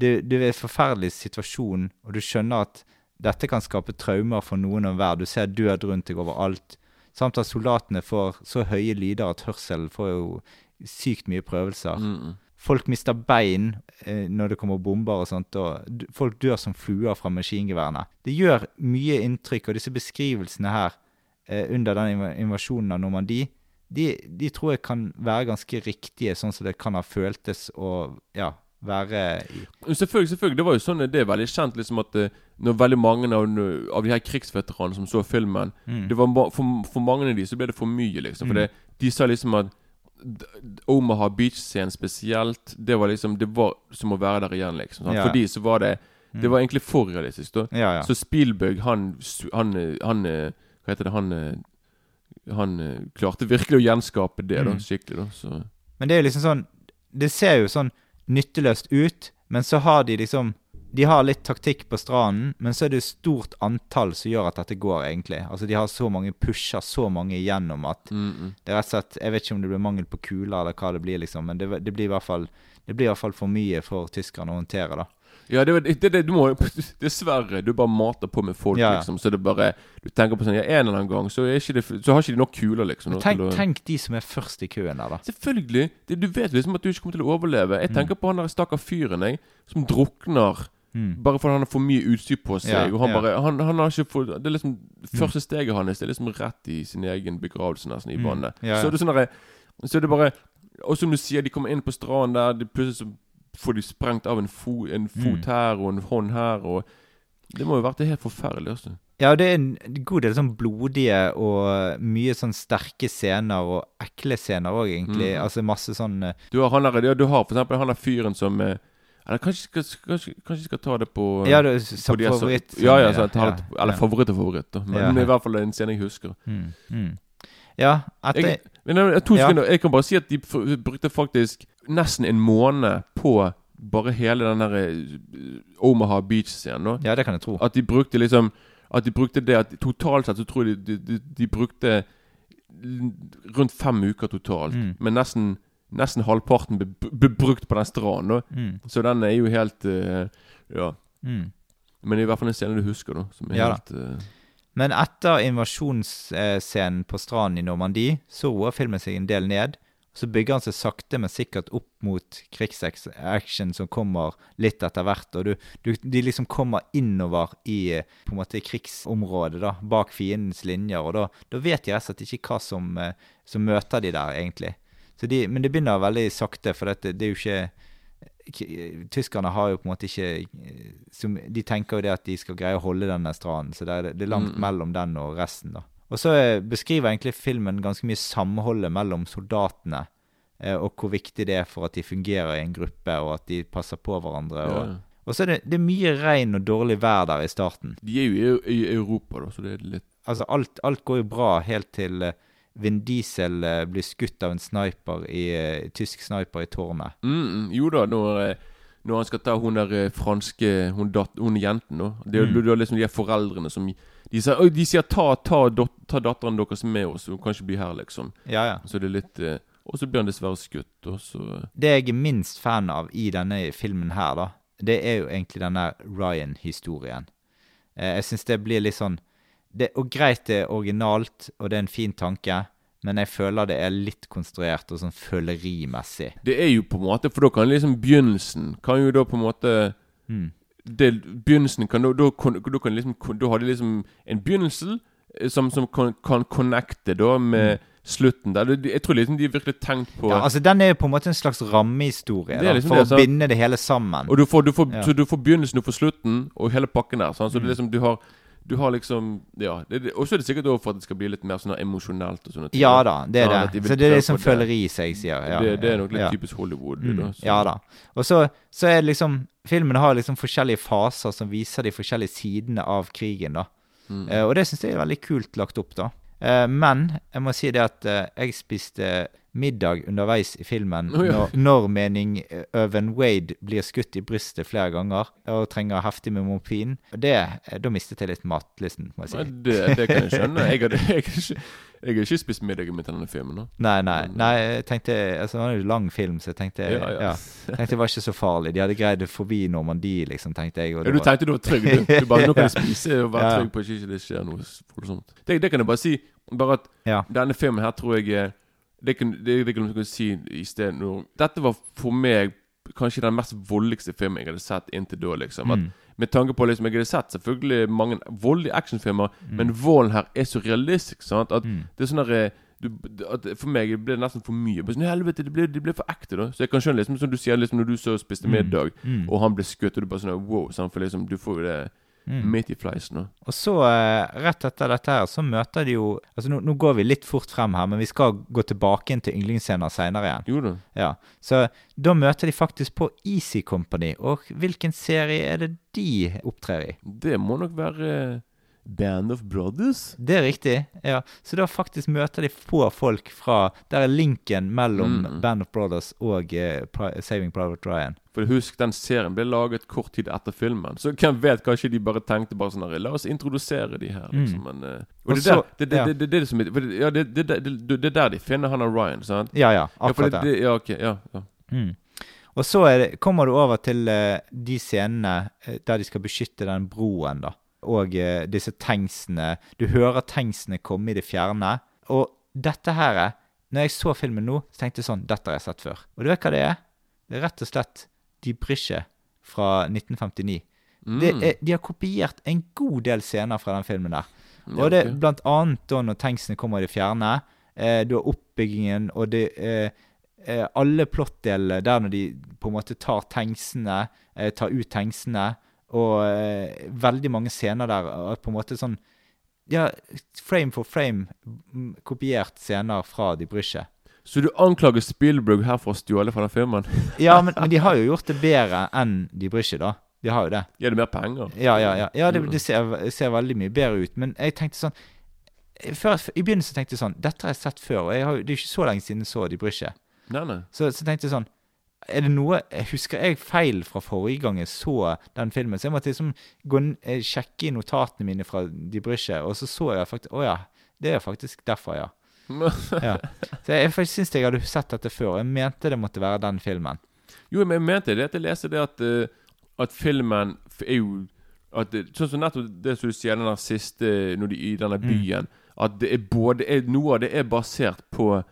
Det, det er en forferdelig situasjon, og du skjønner at dette kan skape traumer for noen og hver. Du ser død rundt deg overalt. Samt at soldatene får så høye lyder at hørselen får jo sykt mye prøvelser. Mm. Folk mister bein eh, når det kommer bomber og sånt, og folk dør som fluer fra maskingeværene. Det gjør mye inntrykk, og disse beskrivelsene her eh, under den inv invasjonen av Normandie, de, de tror jeg kan være ganske riktige, sånn som det kan ha føltes å ja, være i Selvfølgelig, selvfølgelig. Det var jo sånn, det er veldig kjent liksom at eh, når veldig mange av, av de her krigsveteranene som så filmen Mm. det var for, for mange av de så ble det for mye, liksom. For Mm. det, de sa liksom at Omaha Beach-scenen spesielt, det var liksom Det var som å være der igjen, liksom. Sant? Ja. For de så var det Det Mm. var egentlig for realistisk, da. Ja, ja. Så Spielberg, han, han, han eh, Hva heter det? Han eh, Han klarte virkelig å gjenskape det, da. Mm. Skikkelig, da. Så Men det er jo liksom sånn Det ser jo sånn nytteløst ut, men så har de liksom De har litt taktikk på stranden, men så er det stort antall som gjør at dette går, egentlig. Altså De har så mange pusher så mange igjennom at mm, mm. det er rett og slett Jeg vet ikke om det blir mangel på kuler eller hva det blir, liksom, men det, det blir i hvert fall det blir i hvert fall for mye for tyskerne å håndtere, da. Ja, det, det, det, du må Dessverre. Du bare mater på med folk, Ja, liksom. Så det bare Du tenker på sånn Ja, en eller annen gang så, ikke det, så har ikke de nok kuler, liksom. Tenk, å- tenk de som er først i køen der, da. Selvfølgelig. Det, du vet liksom at du ikke kommer til å overleve. Jeg Mm. tenker på han der stakkar fyren jeg, som drukner Mm. bare fordi han har for mye utstyr på seg. Ja, og han ja. bare han, han har ikke fått Det er liksom Første steget hans Det er liksom rett i sin egen begravelse, nesten, i Mm. vannet. Ja, ja. Så det er sånn derre Så er det bare Og som du sier, de kommer inn på stranden der, de plutselig så får de sprengt av en, fo, en fot Mm. her og en hånd her, og Det må jo vært det helt forferdelig, altså. Ja, det er en god del sånn blodige og mye sånn sterke scener, og ekle scener òg, egentlig. Mm. Altså masse sånn eh, Du har, han der, ja, du har for eksempel han der fyren som eh, Eller kanskje kanskje skal ta det på Ja, det på de favoritt. Ja, ja, så det, eller favoritt og favoritt, da. Men Ja. i hvert fall en scene jeg husker. Mm, mm. Ja, etter Jeg, men jeg, to Ja. sekunder, jeg kan bare si at de brukte faktisk nesten en måned på bare hele den der eh, Omaha Beach-scenen. Ja, det kan jeg tro. At de brukte liksom At de brukte det at Totalt sett så tror jeg de, de, de, brukte rundt fem uker totalt. Mm. Men nesten Nesten halvparten ble, ble brukt på den stranden. Mm, Så den er jo helt uh, Ja. mm. Men i hvert fall en scene du husker, da. Som er Ja helt uh, Men etter invasjonsscenen på stranden i Normandie, så roer filmen seg en del ned. Så bygger han seg sakte, men sikkert opp mot krigsaction som kommer litt etter hvert. Og du, du, de liksom kommer innover i eh, på en måte krigsområdet, da, bak fiendens linjer. Og da, da vet de rett og slett ikke hva som, eh, som møter de der, egentlig. Så de, men det begynner veldig sakte, for dette, det er jo ikke Tyskerne har jo på en måte ikke eh, som, De tenker jo det at de skal greie å holde denne stranden, så det er, det er langt Mm. mellom den og resten, da. Og så eh, beskriver egentlig filmen ganske mye samholdet mellom soldatene, eh, og hvor viktig det er for at de fungerer i en gruppe, og at de passer på hverandre. ja. Og, og så er det, det er mye regn og dårlig vær der i starten. De er jo i, Europa, da, så det er litt Altså, alt, alt går jo bra helt til eh, Vin Diesel blir skutt av en sniper i, tysk sniper i tårnet. mm, mm, Jo da, når, når han skal ta hun der franske Hun, dat, hun jenten, da. Det, er Mm. jo- Du liksom de foreldrene som De sier, «Oi, de sier ta, ta, dot, ta datteren deres med oss, hun kan ikke bli her, liksom. Ja, ja. Så det er litt eh, Og så blir han dessverre skutt, og så Det jeg er minst fan av i denne filmen her, da, det er jo egentlig denne Ryan-historien. Eh, jeg syns det blir litt sånn det, Og greit det er originalt, og det er en fin tanke, men jeg føler det er litt konstruert og sånn følerimessig. Det er jo på en måte For da kan liksom begynnelsen Kan jo da på en måte Mm. Det, Begynnelsen kan da Da, kan, liksom, da har de liksom en begynnelse eh, som, som kan, kan connecte da med slutten der. Jeg tror liksom de virkelig tenkt på Mm. Ja, altså Den er på en måte en slags rammehistorie liksom for det, å binde det hele sammen. Og du får, du får, Ja. Så du får begynnelsen, du får slutten, og hele pakken der. Sånn? Så Mm. liksom, du har Du har liksom Ja. Og så er det sikkert også for at det skal bli litt mer sånn emosjonelt og sånne ting. Ja da, det er Ja, det. de. Så det er liksom følger i seg, som sier. Ja, det, det er nok litt ja. typisk Hollywood. Mm, Da, ja da. Og så, så er det liksom Filmen har liksom forskjellige faser som viser de forskjellige sidene av krigen, da. Mm. Uh, og det syns jeg er veldig kult lagt opp, da. Uh, men jeg må si det at uh, jeg spiste middag underveis i filmen ja. når, når mening eh, Øven Wade blir skutt i brystet flere ganger og trenger heftig med morfin. Det, eh, Da mistet jeg litt matlysten, må jeg si. det, det kan jeg skjønne. Jeg har, jeg, ikke, jeg ikke spist middagen min til denne filmen. Da. Nei, nei, nei, jeg tenkte Altså, det var en lang film, så jeg tenkte Ja, ja. tenkte det var ikke så farlig. De hadde greid det forbi Normandie, liksom, tenkte jeg. Du tenkte du var trygg? Du, du bare, Nå kan jeg spise og være trygg på at det ikke skjer noe voldsomt. Det, det kan jeg bare si. Bare at denne filmen her tror jeg eh, Det kan, det, det kan du si i sted nå. Dette var for meg kanskje den mest voldeligste filmen jeg hadde sett inntil da. liksom At, Mm. Med tanke på liksom Jeg hadde sett selvfølgelig mange voldelige actionfilmer, Mm. men volden her er så realistisk. Sant? At det er sånn der, eh, du, at For meg ble det nesten for mye. Sånn, helvete, det ble, det ble for ekte, da. Så jeg kan skjønne, liksom som du sier, liksom når du så spiste middag, Mm. og han ble skutt, og du bare sånn Wow, sant? for liksom du får jo det Mm. midt i fleisen. Og så, eh, rett etter dette her, så møter de jo Altså, nå, nå går vi litt fort frem her, men vi skal gå tilbake inn til yndlingsscener seinere igjen. Jo da. Ja, Så da møter de faktisk på Easy Company. Og hvilken serie er det de opptrer i? Det må nok være eh, Band of Brothers. Det er riktig. ja. Så da faktisk møter de få folk fra Der er linken mellom Mm. Band of Brothers og eh, Pri Saving Private Ryan. For husk, den serien ble laget kort tid etter filmen. Så hvem vet, kanskje de bare tenkte bare sånn La oss introdusere de her, liksom. Men, eh, Og det, ja. er er Ja, er der de finner han og Ryan, sant? Ja, ja. Ja, Akkurat det, det. det, ja, ok, ja, ja. Mm. Og så det, kommer du over til eh, de scenene eh, der de skal beskytte den broen, da. Og eh, disse tanksene. Du hører tanksene komme i det fjerne. Og dette her er Når jeg så filmen nå, så tenkte jeg sånn Dette har jeg sett før. Og du vet hva det er? Det er rett og slett De Brysje fra 1959. Det Mm. er, de har kopiert en god del scener fra den filmen der. Og det er blant annet da når tanksene kommer i det fjerne. Eh, du har oppbyggingen og det eh, eh, Alle plottdelene der når de på en måte tar tanksene, eh, tar ut tanksene, og eh, veldig mange scener der og på en måte sånn Ja, frame for frame mm, kopiert scener fra De Brysje. Så du anklager Spielberg her for å stjåle fra den filmen? Ja, men, men de har jo gjort det bedre enn De Brysje, da. De har jo det. Gir det mer penger? Ja, ja, ja. ja det, det ser, ser veldig mye bedre ut. Men jeg tenkte sånn før, I begynnelsen tenkte jeg sånn Dette har jeg sett før. Og har, det er jo ikke så lenge siden jeg så De Brysje. Nei, nei. Så, så tenkte jeg sånn Er det noe jeg Husker jeg feil fra forrige gang jeg så den filmen? Så jeg måtte liksom gå, eh, sjekke i notatene mine fra De Brysje, og så så jeg faktisk Å ja. Det er faktisk derfor, ja. ja. Så jeg, jeg syns jeg hadde sett dette før. og Jeg mente det måtte være den filmen. Jo, men jeg mente det at jeg leste det at, eh, at filmen er jo at Sånn som nettopp det som du sier, den siste når de, i denne Mm. byen At det er både Noe av det er basert på eh,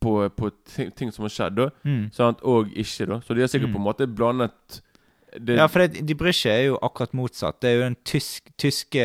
på, på ting, ting som har skjedd, da. Mm. Sant? Og ikke, da. Så de har sikkert på en måte blandet det, Ja, for det, De Brüche er jo akkurat motsatt. Det er jo den tysk, tyske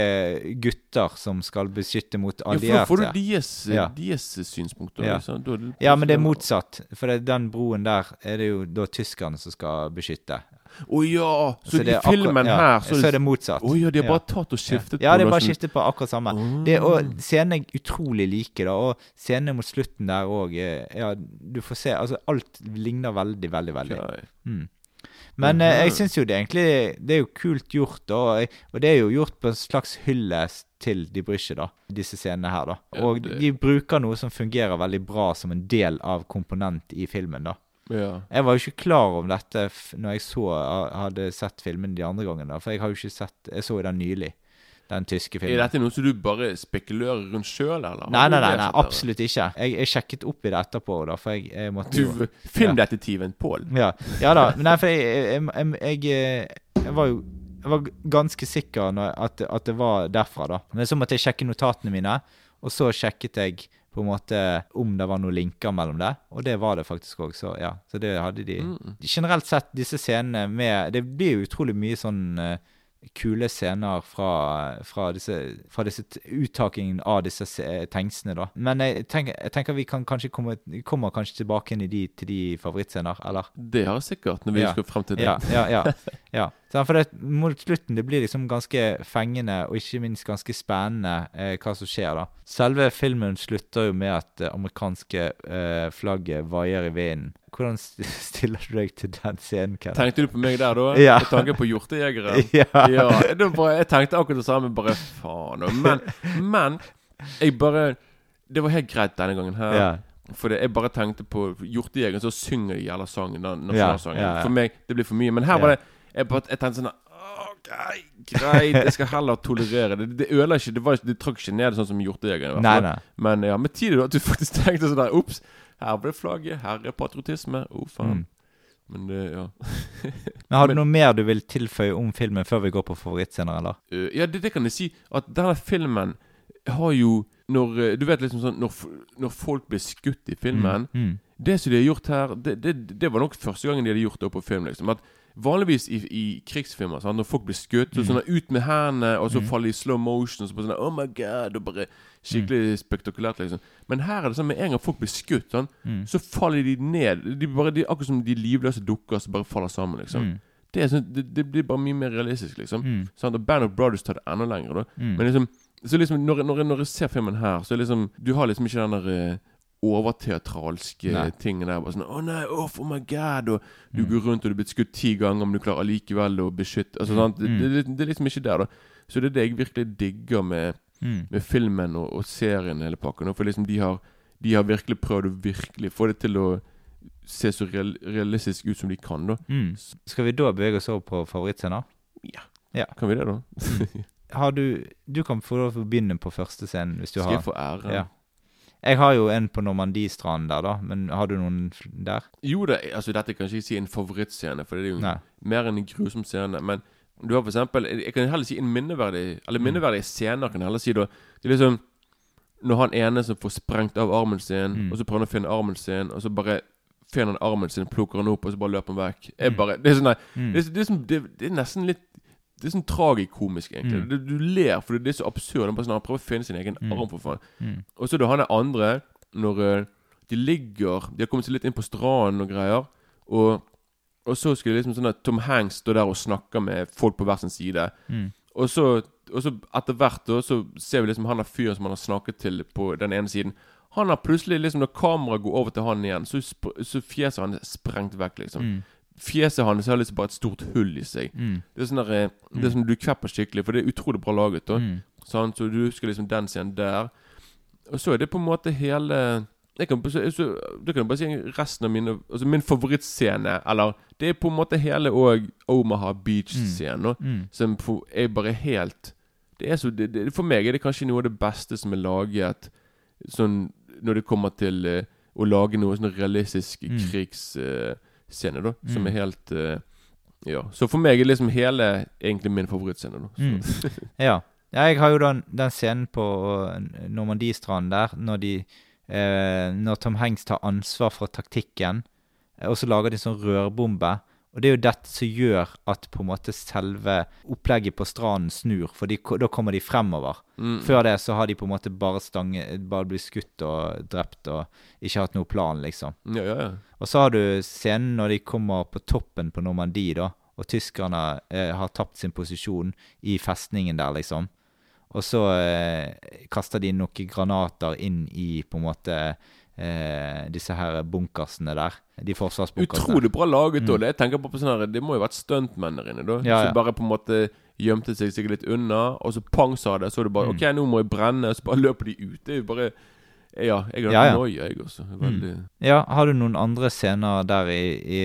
gutter som skal beskytte mot Ja, for da får du deres, Ja. deres synspunkter. Ja. Liksom. Ja, men det er motsatt. For det, den broen der er det jo da tyskerne som skal beskytte. Å ja! Så, så i filmen ja, her så er det motsatt. Å ja, de har bare tatt og skiftet Ja, på Ja, de har bare skiftet på akkurat samme. Det, og scenene er utrolig like, da. Og scenene mot slutten der òg Ja, du får se Altså, alt ligner veldig, veldig, veldig. Okay. Mm. Men eh, jeg syns jo det egentlig Det er jo kult gjort. Og, og det er jo gjort på en slags hyllest til De Brysche, da. Disse scenene her, da. Ja, Og det- de bruker noe som fungerer veldig bra som en del av komponent i filmen, da. Ja. Jeg var jo ikke klar over dette når jeg så hadde sett filmen de andre gangene. For jeg har jo ikke sett Jeg så jo den nylig. Den tyske filmen. Er dette noe som du bare spekulerer rundt sjøl, eller? Nei, nei, nei, nei absolutt ikke. Jeg, jeg sjekket opp i det etterpå, da, for jeg, jeg måtte jo Filmdetektiven ja. Pål. Ja, ja da. Nei, for jeg, jeg, jeg, var jo jeg var ganske sikker at, at det var derfra, da. Men så måtte jeg sjekke notatene mine, og så sjekket jeg på en måte om det var noen linker mellom det, og det var det faktisk òg. Så ja, så det hadde de. Mm. Generelt sett, disse scenene med Det blir jo utrolig mye sånn eh, kule scener fra, fra disse, fra disse uttakingen av disse tanksene, da. Men jeg tenker, jeg tenker vi kan kanskje komme, kommer kanskje tilbake inn i de, til de favorittscener, eller? Det har jeg sikkert, når vi Ja. skal frem til det. Ja, ja, ja. ja. Så for det, mot slutten det blir liksom ganske fengende og ikke minst ganske spennende eh, hva som skjer. da. Selve filmen slutter jo med at det amerikanske eh, flagget vaier i vinden. Hvordan stiller du deg til den scenen, Ken? Tenkte du på meg der, da? Ja. Med tanke på hjortejegeren? Ja. ja bare, jeg tenkte akkurat det samme, bare faen. Men, men jeg bare Det var helt greit denne gangen her. Ja. For det, jeg bare tenkte på hjortejegeren, så synger de jævla sangen. Den Ja, nasjonalsangen. ja, ja. For meg, det blir for mye. Men her var det Jeg, bare, jeg tenkte sånn OK, greit, jeg skal heller tolerere det. Det ødela ikke Det, var, ikke- det trakk ikke ned sånn som hvert Nei, nei. Men ja, med tiden da, at du faktisk tenkte sånn der Ops, her ble flagget, her er patriotisme. Å, faen. Mm. Men det, ja. Men Har du noe mer du vil tilføye om filmen før vi går på favorittscener, eller? Uh, ja, det, det kan jeg si. At denne filmen har jo Når uh, Du vet liksom sånn Når, når folk blir skutt i filmen Mm, mm. Det som de har gjort her, det, det, det var nok første gangen de hadde gjort det på film. liksom At Vanligvis i, i krigsfilmer, sant? når folk blir skutt, så sånn ut med hendene, og så faller de i slow motion, og så sånn Oh my god! Og bare skikkelig spektakulært, liksom. Men her er det sånn med en gang folk blir skutt, sånn, så faller de ned. De bare, de, akkurat som de livløse dukker som bare faller sammen, liksom. Mm. Det, sånn, det, det blir bare mye mer realistisk, liksom. Mm. Og Band of Brothers tar det enda lenger, da. Mm. Men liksom Så liksom når, når, når jeg ser filmen her, så liksom Du har liksom ikke den der eh, overteatralske Nei. ting der. Bare sånn 'Å nei, oh, oh my God!' Og du Mm. går rundt og du er blitt skutt ti ganger, men du klarer allikevel å beskytte Altså Mm. det, det, det er liksom ikke der, da. Så det er det jeg virkelig digger med, Mm. med filmen og, og serien, hele pakken. For liksom de har, de har virkelig prøvd å virkelig få det til å se så real, realistisk ut som de kan, da. Mm. Skal vi da bevege oss over på favorittscener? Ja Kan vi det, da? Har du Du kan få begynne på første scenen hvis du Skal har jeg få ære? Ja. Jeg har jo en på Normandiestranden der, da. Men har du noen der? Jo, det, altså dette kan jeg ikke si en favorittscene, for det er jo Nei. mer enn en grusom scene. Men du har for eksempel Jeg kan heller si en minneverdig Eller minneverdige scener, kan jeg heller si. da Det er liksom Når han ene som får sprengt av armen sin, Mm. og så prøver han å finne armen sin, og så bare finner han armen sin, plukker han opp, og så bare løper han vekk. Jeg Mm. bare, det, er sånn nei, Mm. det, er, det, er det, det er nesten litt Det er sånn tragikomisk, egentlig. Mm. Du, du ler fordi det er så absurd. Han sånn, han prøver å finne sin egen Mm. arm, for faen. Mm. Og så da han er andre Når eh, de ligger De har kommet seg litt inn på stranden og greier Og, og så skulle liksom sånn at Tom Hanks stå der og snakke med folk på hver sin side Mm. Og så, og så etter hvert da Så ser vi liksom han er fyren som han har snakket til På den ene siden Han har plutselig liksom Når kameraet går over til han igjen Så, så fjeset han er sprengt vekk liksom Mm. Fjeset hans har liksom bare et stort hull i seg Mm. Det er sånn der eh, Det er sånn du kvepper skikkelig For det er utrolig bra laget da Mm. sånn, Så du husker liksom den scenen der. Og så er det på en måte hele jeg kan, så, Du kan bare si resten av mine Altså min favorittscene Eller det er på en måte hele òg Omaha Beach-scenen. Mm. Som er bare helt Det er så det, det, For meg er det kanskje noe av det beste som er laget Sånn når det kommer til uh, å lage noe sånn realistisk Mm. Krigsscene, da. Som Mm. er helt eh, Ja. Så for meg er liksom hele egentlig min favorittscene. Da. Mm. Ja. ja. Jeg har jo den, den scenen på eh, Normandiestranden der, når de eh, Når Tom Hanks tar ansvar for taktikken, eh, og så lager de sånn rørbombe. Og det er jo dette som gjør at på en måte selve opplegget på stranden snur, for de, da kommer de fremover. mm. Før det så har de på en måte bare stange, bare blitt skutt og drept og ikke hatt noe plan, liksom. Ja, ja, ja. Og så har du scenen når de kommer på toppen på Normandie, da. Og tyskerne eh, har tapt sin posisjon i festningen der, liksom. Og så eh, kaster de noen granater inn i på en måte eh, disse her bunkersene der. De forsvarsbunkersene. Utrolig bra laget. Mm. da. Jeg tenker på, på sånn her Det må jo ha vært stuntmenn der inne, da. Ja, ja. Som bare på en måte gjemte seg sikkert litt unna, og så pang sa det, så det bare Mm. OK, nå må jeg brenne, og så bare løper de ut. Det er jo bare Ja, jeg har Ja, ja. noia, jeg også. Veldig Ja, har du noen andre scener der i, i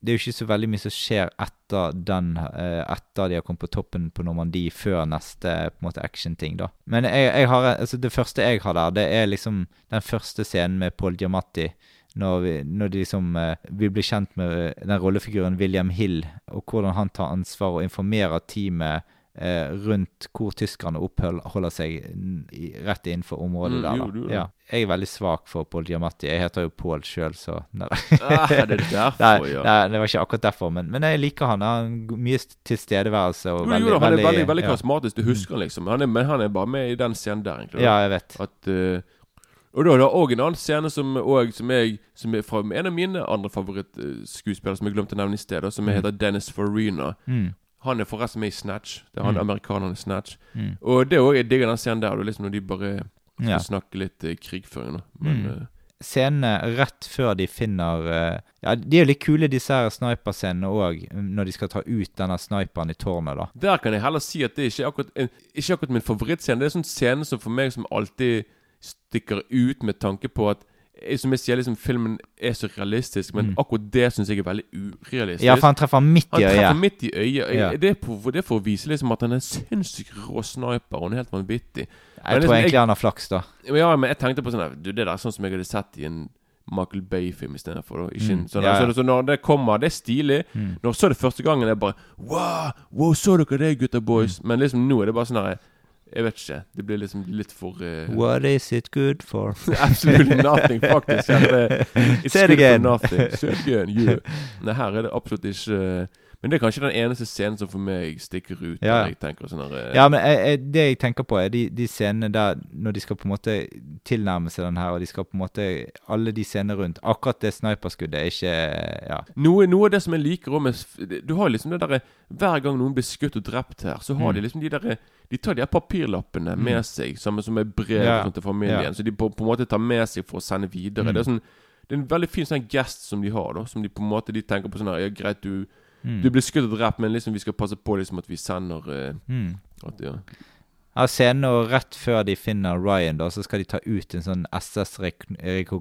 Det er jo ikke så veldig mye som skjer etter den eh, Etter de har kommet på toppen på Normandie, før neste på en måte action-ting, da. Men jeg, jeg har, altså det første jeg har der, det er liksom den første scenen med Paul Giamatti. Når, vi, når de liksom eh, Vi blir kjent med eh, den rollefiguren William Hill, og hvordan han tar ansvar og informerer teamet rundt hvor tyskerne oppholder seg rett innenfor området Mm, der. det? Ja. Jeg er veldig svak for Paul Giamatti. Jeg heter jo Paul sjøl, så nei, Ah, det er derfor, nei, ja. nei, det var ikke akkurat derfor. Men, men jeg liker han. Han har mye tilstedeværelse. Og Jo, veldig, jo, han er veldig, veldig ja. karismatisk, du husker han liksom. Han er, men han er bare med i den scenen der, egentlig. Ja, jeg vet. At, uh, og da er det òg en annen scene som, også, som, jeg, som er fra en av mine andre favorittskuespillere, som jeg glemte å nevne i sted, som Mm. heter Dennis Farina. Mm. Han er forresten med i Snatch. Det er han Mm. amerikaneren i Snatch. Mm. Og det er også, jeg digger den scenen der, liksom når de bare skal Ja. snakke litt eh, krigføring. Men Mm. uh, Scenene rett før de finner uh, Ja, de er jo litt kule, disse her sniperscenene òg, når de skal ta ut denne sniperen i tårnet, da. Der kan jeg heller si at det ikke er akkurat, en, ikke akkurat min favorittscene. Det er en sånn scene som for meg som alltid stikker ut med tanke på at som jeg sier, liksom filmen er så realistisk, men Mm. akkurat det syns jeg er veldig urealistisk. Ja, for han treffer midt i øyet. Han treffer midt i øyet. Ja. Det, er på, det er for å vise liksom at han er en sinnssykt rå sniper, og han er helt vanvittig. Jeg Men tror liksom, egentlig han har flaks, da. Ja, men jeg tenkte på sånn Du, det der er sånn som jeg hadde sett i en Michael Bay-film istedenfor. Mm, sånn, ja, ja. Så, når det kommer, det er stilig. Mm. Når jeg så det første gangen, det bare Wow, wow så dere det, gutta Mm. boys? Men liksom nå er det bare sånn her Jeg vet ikke. Det blir liksom litt for uh, What is it good for? Absolutely nothing, faktisk. Her er det, it's good for again. nothing. Say again, yeah. Nei, her er det absolutt ikke Men det er kanskje den eneste scenen som for meg stikker ut. Ja. Jeg tenker sånn her eh, Ja, men jeg, jeg, det jeg tenker på, er de, de scenene der når de skal på en måte tilnærme seg den her, og de skal på en måte Alle de scenene rundt. Akkurat det sniperskuddet er ikke Ja. Noe, noe av det som jeg liker med Du har liksom det derre Hver gang noen blir skutt og drept her, så har Mm. de liksom de derre De tar de her papirlappene Mm. med seg, sammen som er brev Ja. til familien. Ja. Så de på, på en måte tar med seg for å sende videre. Mm. Det er sånn Det er en veldig fin sånn gest som de har, da. Som de på en måte De tenker på sånn her Ja, greit, du, Mm. du blir skutt og drept, men liksom vi skal passe på liksom at vi sender uh, Mm. at, ja. Ja, scenen og rett før de finner Ryan, da, så skal de ta ut en sånn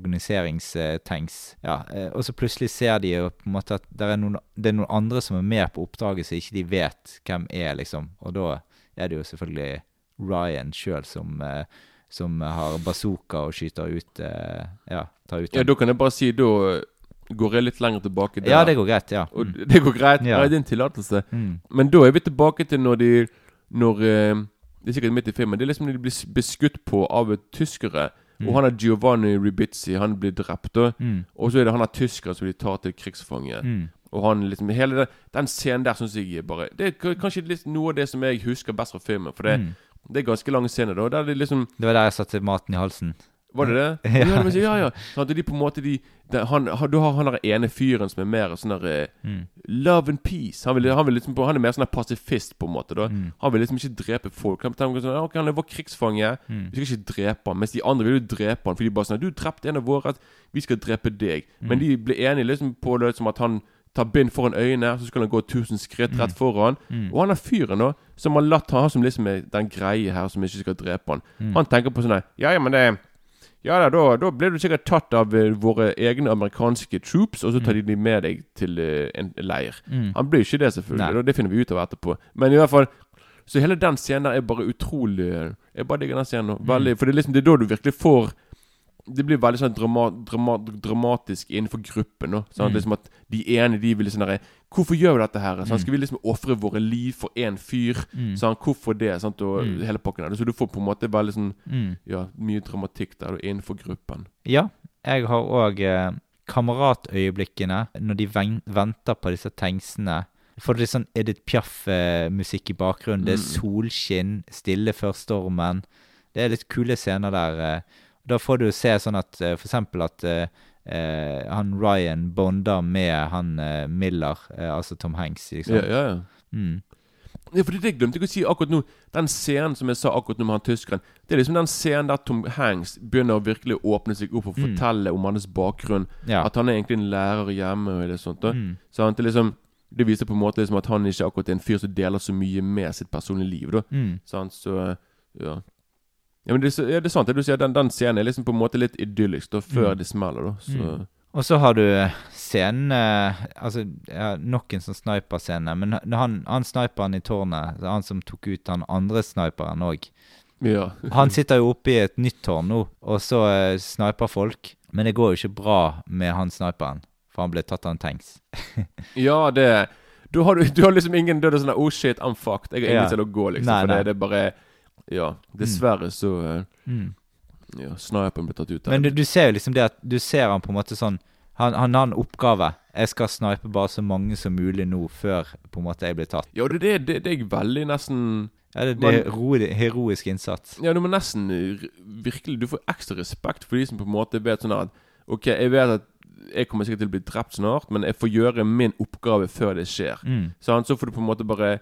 SS-rekognoseringstanks. Ja, eh, og så plutselig ser de jo på en måte at det er, noen, det er noen andre som er med på oppdraget, så ikke de vet hvem er, liksom. Og da er det jo selvfølgelig Ryan sjøl som, eh, som har bazooka og skyter ut Ja, tar ut ja, da kan jeg bare si Da går jeg litt lenger tilbake der. Ja, det går greit. Ja. Og Mm. det går greit. Ja. er din tillatelse. Mm. Men da er vi tilbake til når de Når eh, Det er sikkert midt i filmen. Det er liksom når de blir beskutt på av tyskere. Mm. Og han er Giovanni Ribizzi. Han blir drept. da Mm. Og så er det han er tysker som de tar til krigsfange. Mm. Og han liksom Hele den, den scenen der syns jeg bare Det er kanskje litt noe av det som jeg husker best fra filmen. For det, Mm. det er ganske lange scener. da Der det liksom Det var der jeg satte maten i halsen. Var det det? Ja. Ja, men, ja, ja. Så hadde de på en måte de, de han, Du har han der ene fyren som er mer sånn der eh, Mm. Love and peace. Han, vil, han, vil liksom, han er mer sånn der pasifist, på en måte. da Mm. Han vil liksom ikke drepe folk. Han tenker sånn, ok, han er vår krigsfange. Mm. Vi skal ikke drepe han Mens de andre vil jo drepe han. For de bare sånn Du drepte en av våre. Vi skal drepe deg. Men Mm. de blir enige liksom på det som at han tar bind foran øynene, så skal han gå 1000 skritt rett foran. Mm. Og han er fyren da som har latt han som liksom er den greie her som ikke skal drepe han. Mm. Han tenker på sånn her Ja, ja, men det ja da, da, da blir du sikkert tatt av eh, våre egne amerikanske troops, og så tar de de med deg til eh, en leir. Mm. Han blir ikke det, selvfølgelig. Nei. Det finner vi ut av etterpå. Men i hvert fall Så hele den scenen der er bare utrolig Jeg bare digger den scenen. nå. Veldig, For det er liksom Det er da du virkelig får Det blir veldig sånn drama, drama, dramatisk innenfor gruppen. nå sant? Mm. Liksom At de ene de vil liksom der, Hvorfor gjør vi dette her? Sånn, Mm. Skal vi liksom ofre våre liv for én fyr? Mm. Sånn, Hvorfor det? Sant? Og Mm. hele pakken der. Så du får på en måte veldig sånn Mm. Ja, mye dramatikk der da, innenfor gruppen. Ja, jeg har òg eh, kameratøyeblikkene når de venter på disse tanksene. Får du litt sånn Edith Piaf-musikk i bakgrunnen. Det er Mm. solskinn, stille før stormen. Det er litt kule scener der. eh. Da får du se sånn at eh, for eksempel at eh, eh, han Ryan bonder med han Miller, altså Tom Hanks. Liksom. Ja, ja, ja. Mm. Ja, fordi det glemte jeg å si akkurat nå. Den scenen som jeg sa akkurat nå med han tyskeren, det er liksom den scenen der Tom Hanks begynner å virkelig åpne seg opp og Mm. fortelle om hans bakgrunn. Ja. At han er egentlig en lærer hjemme og det sånt. Mm. Så han, det, liksom, det viser på en måte liksom at han ikke akkurat er en fyr som deler så mye med sitt personlige liv. Da. Mm. han Så ja. Ja, men det, ja, det er sant det du sier. Den, den scenen er liksom på en måte litt idyllisk da, før Mm. det smeller. da Så Mm. Og så har du eh, scenen eh, Altså, ja, nok en sånn sniperscene. Men han- han, sniperen i tårnet, han som tok ut han andre sniperen òg ja. Han sitter jo oppe i et nytt tårn nå, og så eh, sniper folk. Men det går jo ikke bra med han sniperen, for han ble tatt av en tanks. Ja, det du har du, har liksom ingen det sånn Oh shit, I'm fucked. Jeg har ingen Ja. til å gå, liksom. Nei, for nei. Det, det er bare Ja. Dessverre så eh, Mm. Ja, snipen ble tatt ut der. Men du, du ser jo liksom det at Du ser han på en måte sånn Han, han har en oppgave. Jeg skal snipe bare så mange som mulig nå, før på en måte jeg blir tatt. Ja, det, det, det, det er veldig nesten Ja, det, det Man- er hero, heroisk innsats. Ja, du må nesten eh, virkelig Du får ekstra respekt for de som på en måte vet sånn at Ok, jeg vet at jeg kommer sikkert til å bli drept snart, men jeg får gjøre min oppgave før det skjer. Mm. Sant? Så får du på en måte bare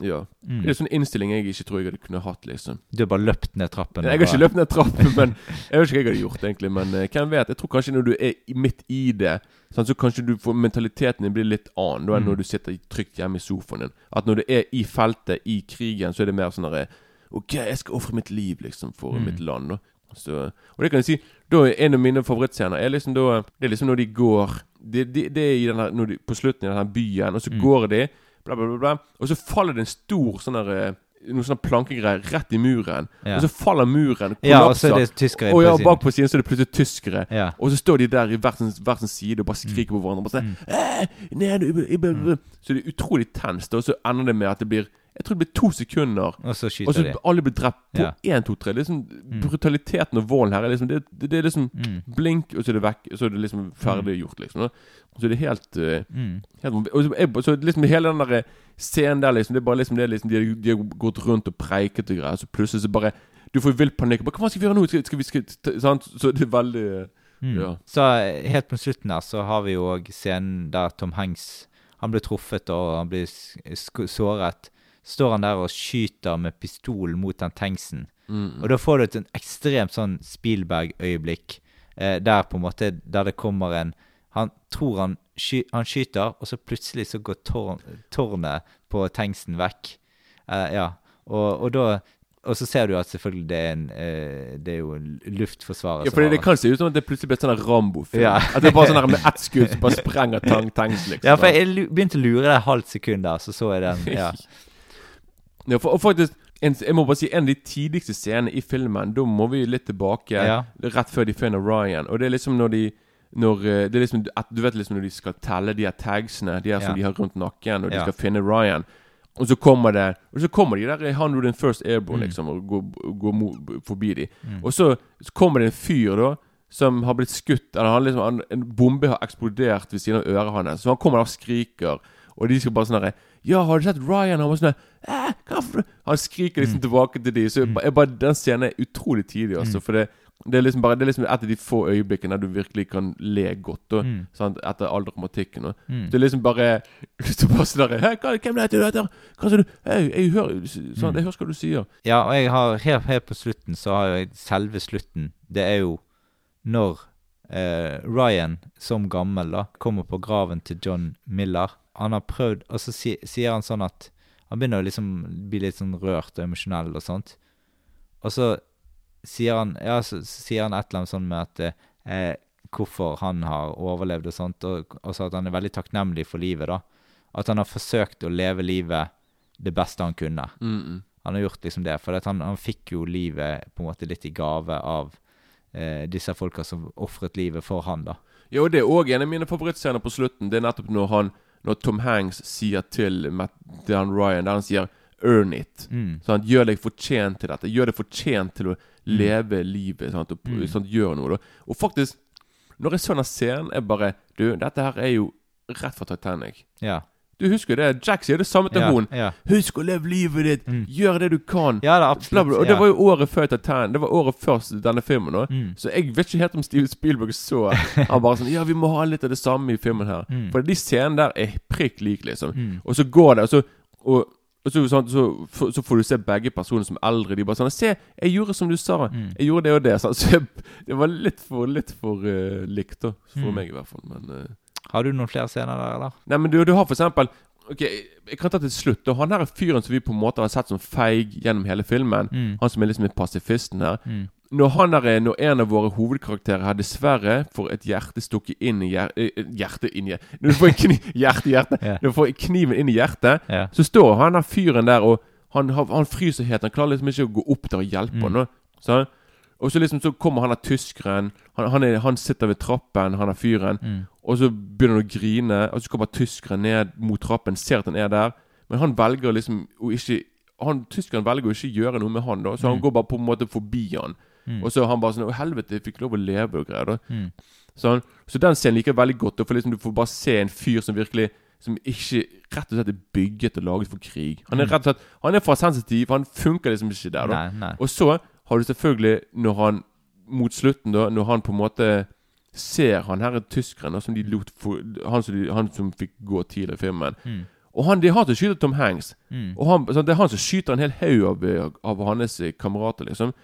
Ja. Mm. Det er en sånn innstilling jeg ikke tror jeg hadde kunne hatt, liksom. Du har bare løpt ned trappen. Jeg har ikke løpt ned trappen, men jeg vet ikke hva jeg hadde gjort, egentlig. Men uh, hvem vet? Jeg tror kanskje når du er midt i det, sant, så kanskje du får mentaliteten din blir litt annen da enn Mm. når du sitter trygt hjemme i sofaen din. At når du er i feltet, i krigen, så er det mer sånn derre OK, jeg skal ofre mitt liv, liksom, for Mm. mitt land. Da. Så, og det kan jeg si Da en av mine favorittscener er liksom da Det er liksom når de går Det, det, det er i den her, når de, på slutten i denne byen, og så Mm. går de, bla, bla, bla, bla, og så faller det en stor sånn der eh, Noen sånne plankegreier rett i muren. Ja. Og så faller muren, Ja, og så kollapser. er det tyskere Og ja, bak på siden så er det plutselig tyskere. Ja. Og så står de der i hver sin, hver sin side og bare skriker på hverandre. Bare sånn, mm. ned, i- i- i- Så det er utrolig tenst. Og så ender det med at det blir Jeg tror det blir to sekunder. Og så Og så de. alle blir drept på Ja. én, to, tre. Det liksom Brutaliteten og volden her er liksom Det, det, det er liksom Mm. blink, og så er det vekk. Og så er det liksom ferdiggjort, liksom. Og så er det helt, eh, Mm. helt Og så, er- så liksom hele den der scenen der, liksom Det er bare liksom det er liksom De de har gått rundt og preiket og greier, så plutselig så bare Du får vill panikk. Bare, Hva skal vi gjøre nå? Skal, skal vi skal, sant? Så det er veldig eh, Mm. Ja. Så eh, helt på slutten her så har vi jo òg scenen der Tom Hanks Han blir truffet og han blir såret. Står han der og skyter med pistol mot den tanksen. Mm. Og da får du et sånn ekstremt sånn Spielberg-øyeblikk. Eh, der på en måte Der det kommer en Han tror han, sky, han skyter, og så plutselig så går tårn, tårnet på tanksen vekk. Eh, ja. Og, og da Og så ser du at selvfølgelig det er en eh, Det er jo luftforsvaret luftforsvarer Ja, for det, det kan se ut som at det plutselig blir sånn Rambo-film. Ja. At det er bare sånn her med ett skudd som bare sprenger tang tanks, liksom. Ja, for jeg begynte å lure det et halvt sekund der, så så jeg den. Ja. Ja, for, og faktisk en, Jeg må bare si en av de tidligste scenene i filmen. Da må vi litt tilbake. Ja. Rett før de finner Ryan. Og det er liksom når de når, eh, det er liksom, Du vet liksom når de skal telle de her tagsene De her som Ja. de har rundt nakken, og de skal finne Ryan. Og så kommer det Og så kommer de der 101 First Airborne Mm. liksom og går, går forbi de. Og så, så kommer det en fyr da som har blitt skutt Eller han liksom, han, en bombe har eksplodert ved siden av øret hans. Så han kommer og skriker. Og de skal bare sånn herre Ja, har du sett Ryan? Han var sånn eh, hva for Han skriker liksom tilbake til de. Så jeg, jeg bare, den scenen er utrolig tidlig, altså. For det, det er liksom bare Det er liksom et av de få øyeblikkene der du virkelig kan le godt. Og, Mm. sant? Etter all dramatikken. Og. Mm. Det er liksom bare Du bare sånn hva, hvem er det du heter? Hva sa du? Hey, jeg hører sånn, Jeg hører hva du sier. ja, og jeg har helt, helt på slutten så har jeg selve slutten. Det er jo når eh, Ryan, som gammel, da, kommer på graven til John Miller. Han har prøvd Og så si, sier han sånn at Han begynner å liksom bli litt sånn rørt og emosjonell og sånt. Og så sier han Ja, så, så sier han et eller annet sånn med at eh, hvorfor han har overlevd og sånt, og også at han er veldig takknemlig for livet, da. At han har forsøkt å leve livet det beste han kunne. Mm -mm. Han har gjort liksom det, for han, han fikk jo livet på en måte litt i gave av eh, disse folka som ofret livet for han, da. Ja, og det er òg en av mine favorittscener på slutten. Det er nettopp når han Når Tom Hanks sier til, Matt, Dan Ryan Der han sier 'earn it'. Mm. Sånn, Gjør deg fortjent til dette. Gjør deg fortjent til å leve livet. Sånn, Og, Mm. sånn, Gjør noe. Da. Og faktisk, når jeg så den scenen, er bare Du, dette her er jo rett fra Titanic. Ja. Du husker det? Jack sier det samme til Ja, hun. ja. Husk å leve livet ditt. Mm. Gjør det du kan. Ja, det er Bla, absolutt. bla. Og det var jo året før Titan, Det var året før denne filmen. Også. Mm. Så jeg vet ikke helt om Steven Spielberg så Han bare sånn Ja, vi må ha litt av det samme i filmen her. Mm. For de scenene der er prikk like, liksom. Mm. Og så går det, og så Og, og så, sånn, så, så, får du se begge personer som eldre. De bare sånn 'Se, jeg gjorde som du sa. Mm. Jeg gjorde det og det.' Sånn. Så jeg, det var litt for, litt for uh, likt, da. For Mm. meg, i hvert fall. Men eh, Har du noen flere scener der, eller? Nei, men du, du har for eksempel Ok, jeg kan ta til slutt. Da. Han her er fyren som vi på en måte har sett som feig gjennom hele filmen. Mm. Han som er liksom pasifisten her. Mm. Når han der er, når en av våre hovedkarakterer her dessverre får et hjerte stukket inn i hjer, hjertet Hjerte inn i Når du får en kniv Hjerte, hjerte. yeah. Når du får kniven inn i hjertet, yeah. så står han der fyren der, og han, han fryser helt. Han klarer liksom ikke å gå opp der og hjelpe Mm. han. da. Så, og så liksom så kommer han der tyskeren. Han, han, er, han sitter ved trappen, han er fyren. Mm. Og så begynner han å grine, og så kommer tyskeren ned mot trappen, ser at han er der, men han velger liksom å ikke han, Tyskeren velger å ikke gjøre noe med han, da, så han går bare på en måte forbi han. Og så er han bare sånn Å, helvete, jeg fikk lov å leve og greier, da. Sånn. Så den scenen liker jeg veldig godt. da, For liksom Du får bare se en fyr som virkelig Som ikke rett og slett er bygget og laget for krig. Han er rett og slett Han er for sensitiv. Han funker liksom ikke der. da Nei, nei. Og så har du selvfølgelig når han Mot slutten, da, når han på en måte ser han her tyskeren som de lot få, han, som de, han som fikk gå tidligere i filmen. Og han, de har til å skyte Tom Hanks. Og han, Det er han som skyter en hel haug av, av hans eh, kamerater, liksom.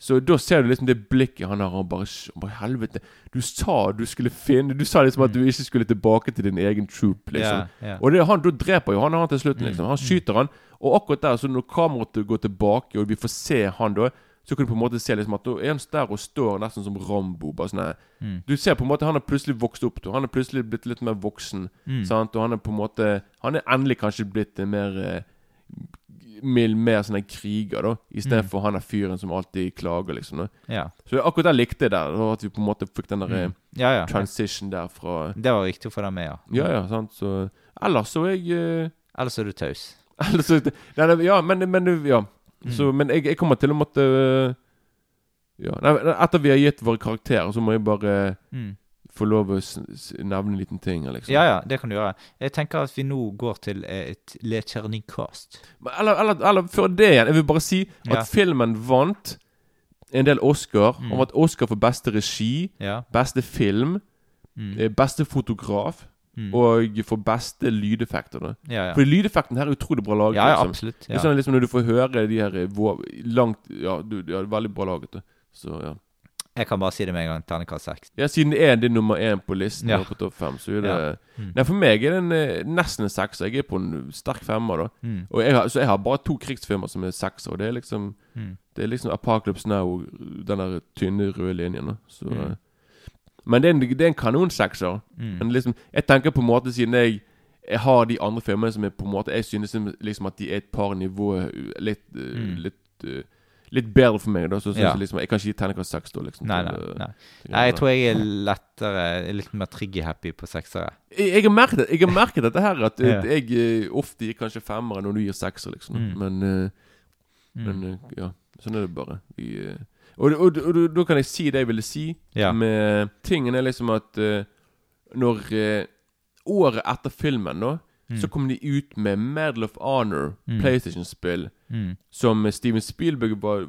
Så da ser du liksom det blikket han har. Han bare, bare Helvete. Du sa du skulle finne Du sa liksom at du ikke skulle tilbake til din egen troop, liksom. Yeah, yeah. Og det, han, da dreper jo han han til slutten, liksom. Han skyter han. Og akkurat der, så når kameraet går tilbake, og vi får se han da så kan du på en måte se liksom at da er han der og står nesten som Rambo. Bare sånn mm. Du ser på en måte Han har plutselig vokst opp. Han er plutselig blitt litt mer voksen. Sant? Og han er på en måte Han er endelig kanskje blitt mer eh, mild, mer sånn kriger, da. Istedenfor for han er fyren som alltid klager, liksom. Da. Ja. Så akkurat der likte jeg det. da, At vi på en måte fikk den der mm. Ja, ja. transition der fra Det var viktig å få det med, ja. Ja, ja, sant. Så Ellers så er jeg uh... Ellers er du taus. Ellers nei, nei, Ja, men, men Ja. Så, men jeg, jeg kommer til å måtte Ja, nei, Etter vi har gitt våre karakterer, så må jeg bare Mm. få lov å nevne en liten ting. Liksom. Ja, ja, det kan du gjøre. Jeg tenker at vi nå går til et Le. Men Eller, eller, eller før det igjen, jeg vil bare si at Ja. filmen vant en del Oscar. Mm. Han vant Oscar for beste regi, Ja. beste film, Mm. eh, beste fotograf Mm. og for beste lydeffekter. Ja, ja. For lydeffekten her er utrolig bra laget. Ja, ja, liksom. absolutt. Det er sånn liksom Når du får høre de her eh, langt Ja, du, ja veldig bra laget. Så ja Jeg kan bare si det med en gang. Ternekast seks. Ja, Siden det er nummer én på listen Ja. på topp fem, så er det Ja. Mm. Nei, For meg er det en, eh, nesten en sekser. Jeg er på en sterk femmer. da Mm. Og jeg har, Så jeg har bare to krigsfilmer som er sekser. Og det er liksom Mm. Det er liksom Apocalypse Now, den der tynne røde linjen. da Så Mm. Men det er en, det er en kanonsekser. Mm. Men liksom Jeg tenker på en måte siden jeg jeg har de andre filmene som er på en måte Jeg synes liksom at de er et par nivåer uh, litt uh, Mm. Litt uh, Litt bedre for meg, da. Så synes Ja. jeg liksom Jeg kan ikke gi terningkast seks, da. Liksom, Nei, nei, uh, nei. nei. Jeg tror jeg er lettere Litt mer trigger-happy på seksere. jeg, jeg, har merket, jeg har merket dette her, at Ja. jeg ofte gir kanskje femmere når du gir sekser, liksom. Mm. Men, uh, Mm. men uh, ja, sånn er det bare. Vi, uh, og, og, og, og da kan jeg si det jeg ville si. Ja. Med tingen er liksom at uh, når uh, Året etter filmen, da, Mm. så kom de ut med Medal of Honor, Mm. PlayStation-spill, Mm. som Steven Spielberg var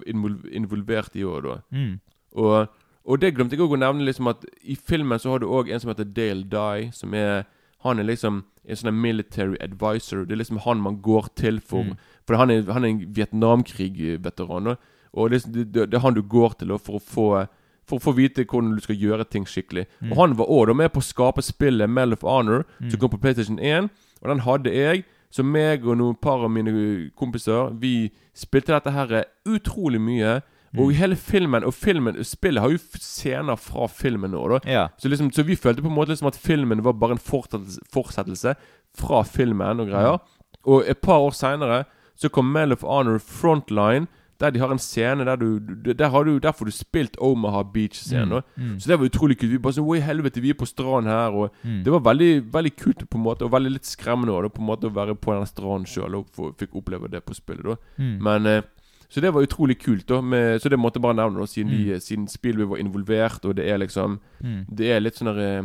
involvert i år da. Mm. Og, og det glemte jeg òg å nevne, liksom at i filmen så har du òg en som heter Dale Dye, som er Han er liksom en sånn military advisor. Det er liksom han man går til for Mm. For han er, han er en Vietnamkrig-veteran. da. Og det, det, det er han du går til for å få for å få vite hvordan du skal gjøre ting skikkelig. Mm. Og Han var òg med på å skape spillet Medal of Honor, Mm. som kom på PlayStation 1. Og den hadde jeg. Så meg og noen par av mine kompiser Vi spilte dette her utrolig mye. Og Mm. hele filmen Og filmen spillet har jo scener fra filmen nå. da Ja. så, liksom, så vi følte på en måte liksom at filmen var bare en fortsettelse, fortsettelse fra filmen og greier. Og et par år seinere så kom Medal of Honor Frontline, der de har en scene der du Der, har du, der får du spilt Omaha Beach-scenen. Mm, Mm. Så det var utrolig kult. Vi bare sånn Oi, helvete, vi er på stranden her. Og Mm. Det var veldig veldig kult på en måte og veldig litt skremmende også, på en måte å være på den stranden sjøl og få, fikk oppleve det på spillet. da Mm. Men eh, Så det var utrolig kult. da med, Så det måtte jeg bare nevne, da siden, Mm. de, siden Spielberg var involvert, og det er liksom Mm. Det er litt sånn der eh,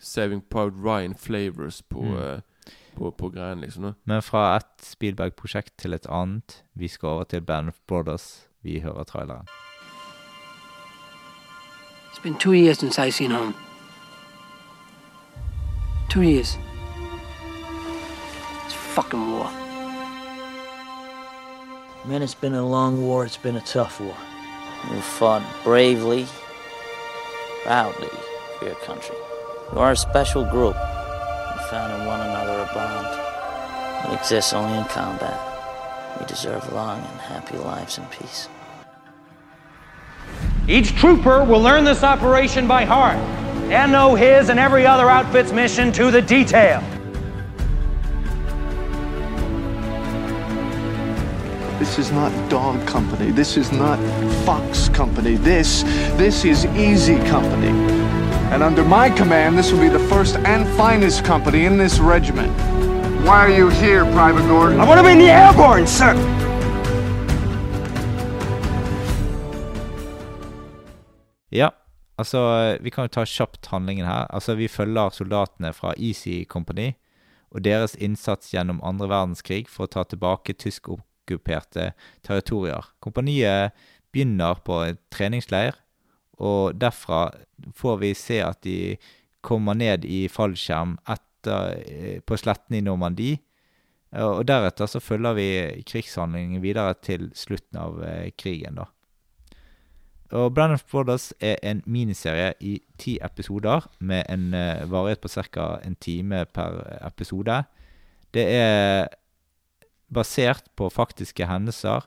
Saving Proud Ryan flavors på, Mm. eh, på, på greiene, liksom. da Men fra et Spielberg-prosjekt til et annet. Vi skal over til Band of Brothers. Vi hører traileren. It's been two years since I seen home. Two years. It's fucking war. Man, it's been a long war. It's been a tough war. You fought bravely, proudly for your country. You are a special group. You found in one another a bond that exists only in combat. We deserve long and happy lives in peace. Each trooper will learn this operation by heart and know his and every other outfit's mission to the detail. This is not Dog Company. This is not Fox Company. This, this is Easy Company. And under my command, this will be the first and finest company in this regiment. Why are you here, Private Gordon? I want to be in the airborne, sir. Ja, altså vi kan jo ta kjapt handlingen her. Altså Vi følger soldatene fra Easy Company og deres innsats gjennom andre verdenskrig for å ta tilbake tyskokkuperte territorier. Kompaniet begynner på en treningsleir, og derfra får vi se at de kommer ned i fallskjerm etter, eh, på slettene i Normandie. Og deretter så følger vi krigshandlingen videre til slutten av eh, krigen, da. Og Brand of Brothers er en miniserie i ti episoder med en varighet på ca. en time per episode. Det er basert på faktiske hendelser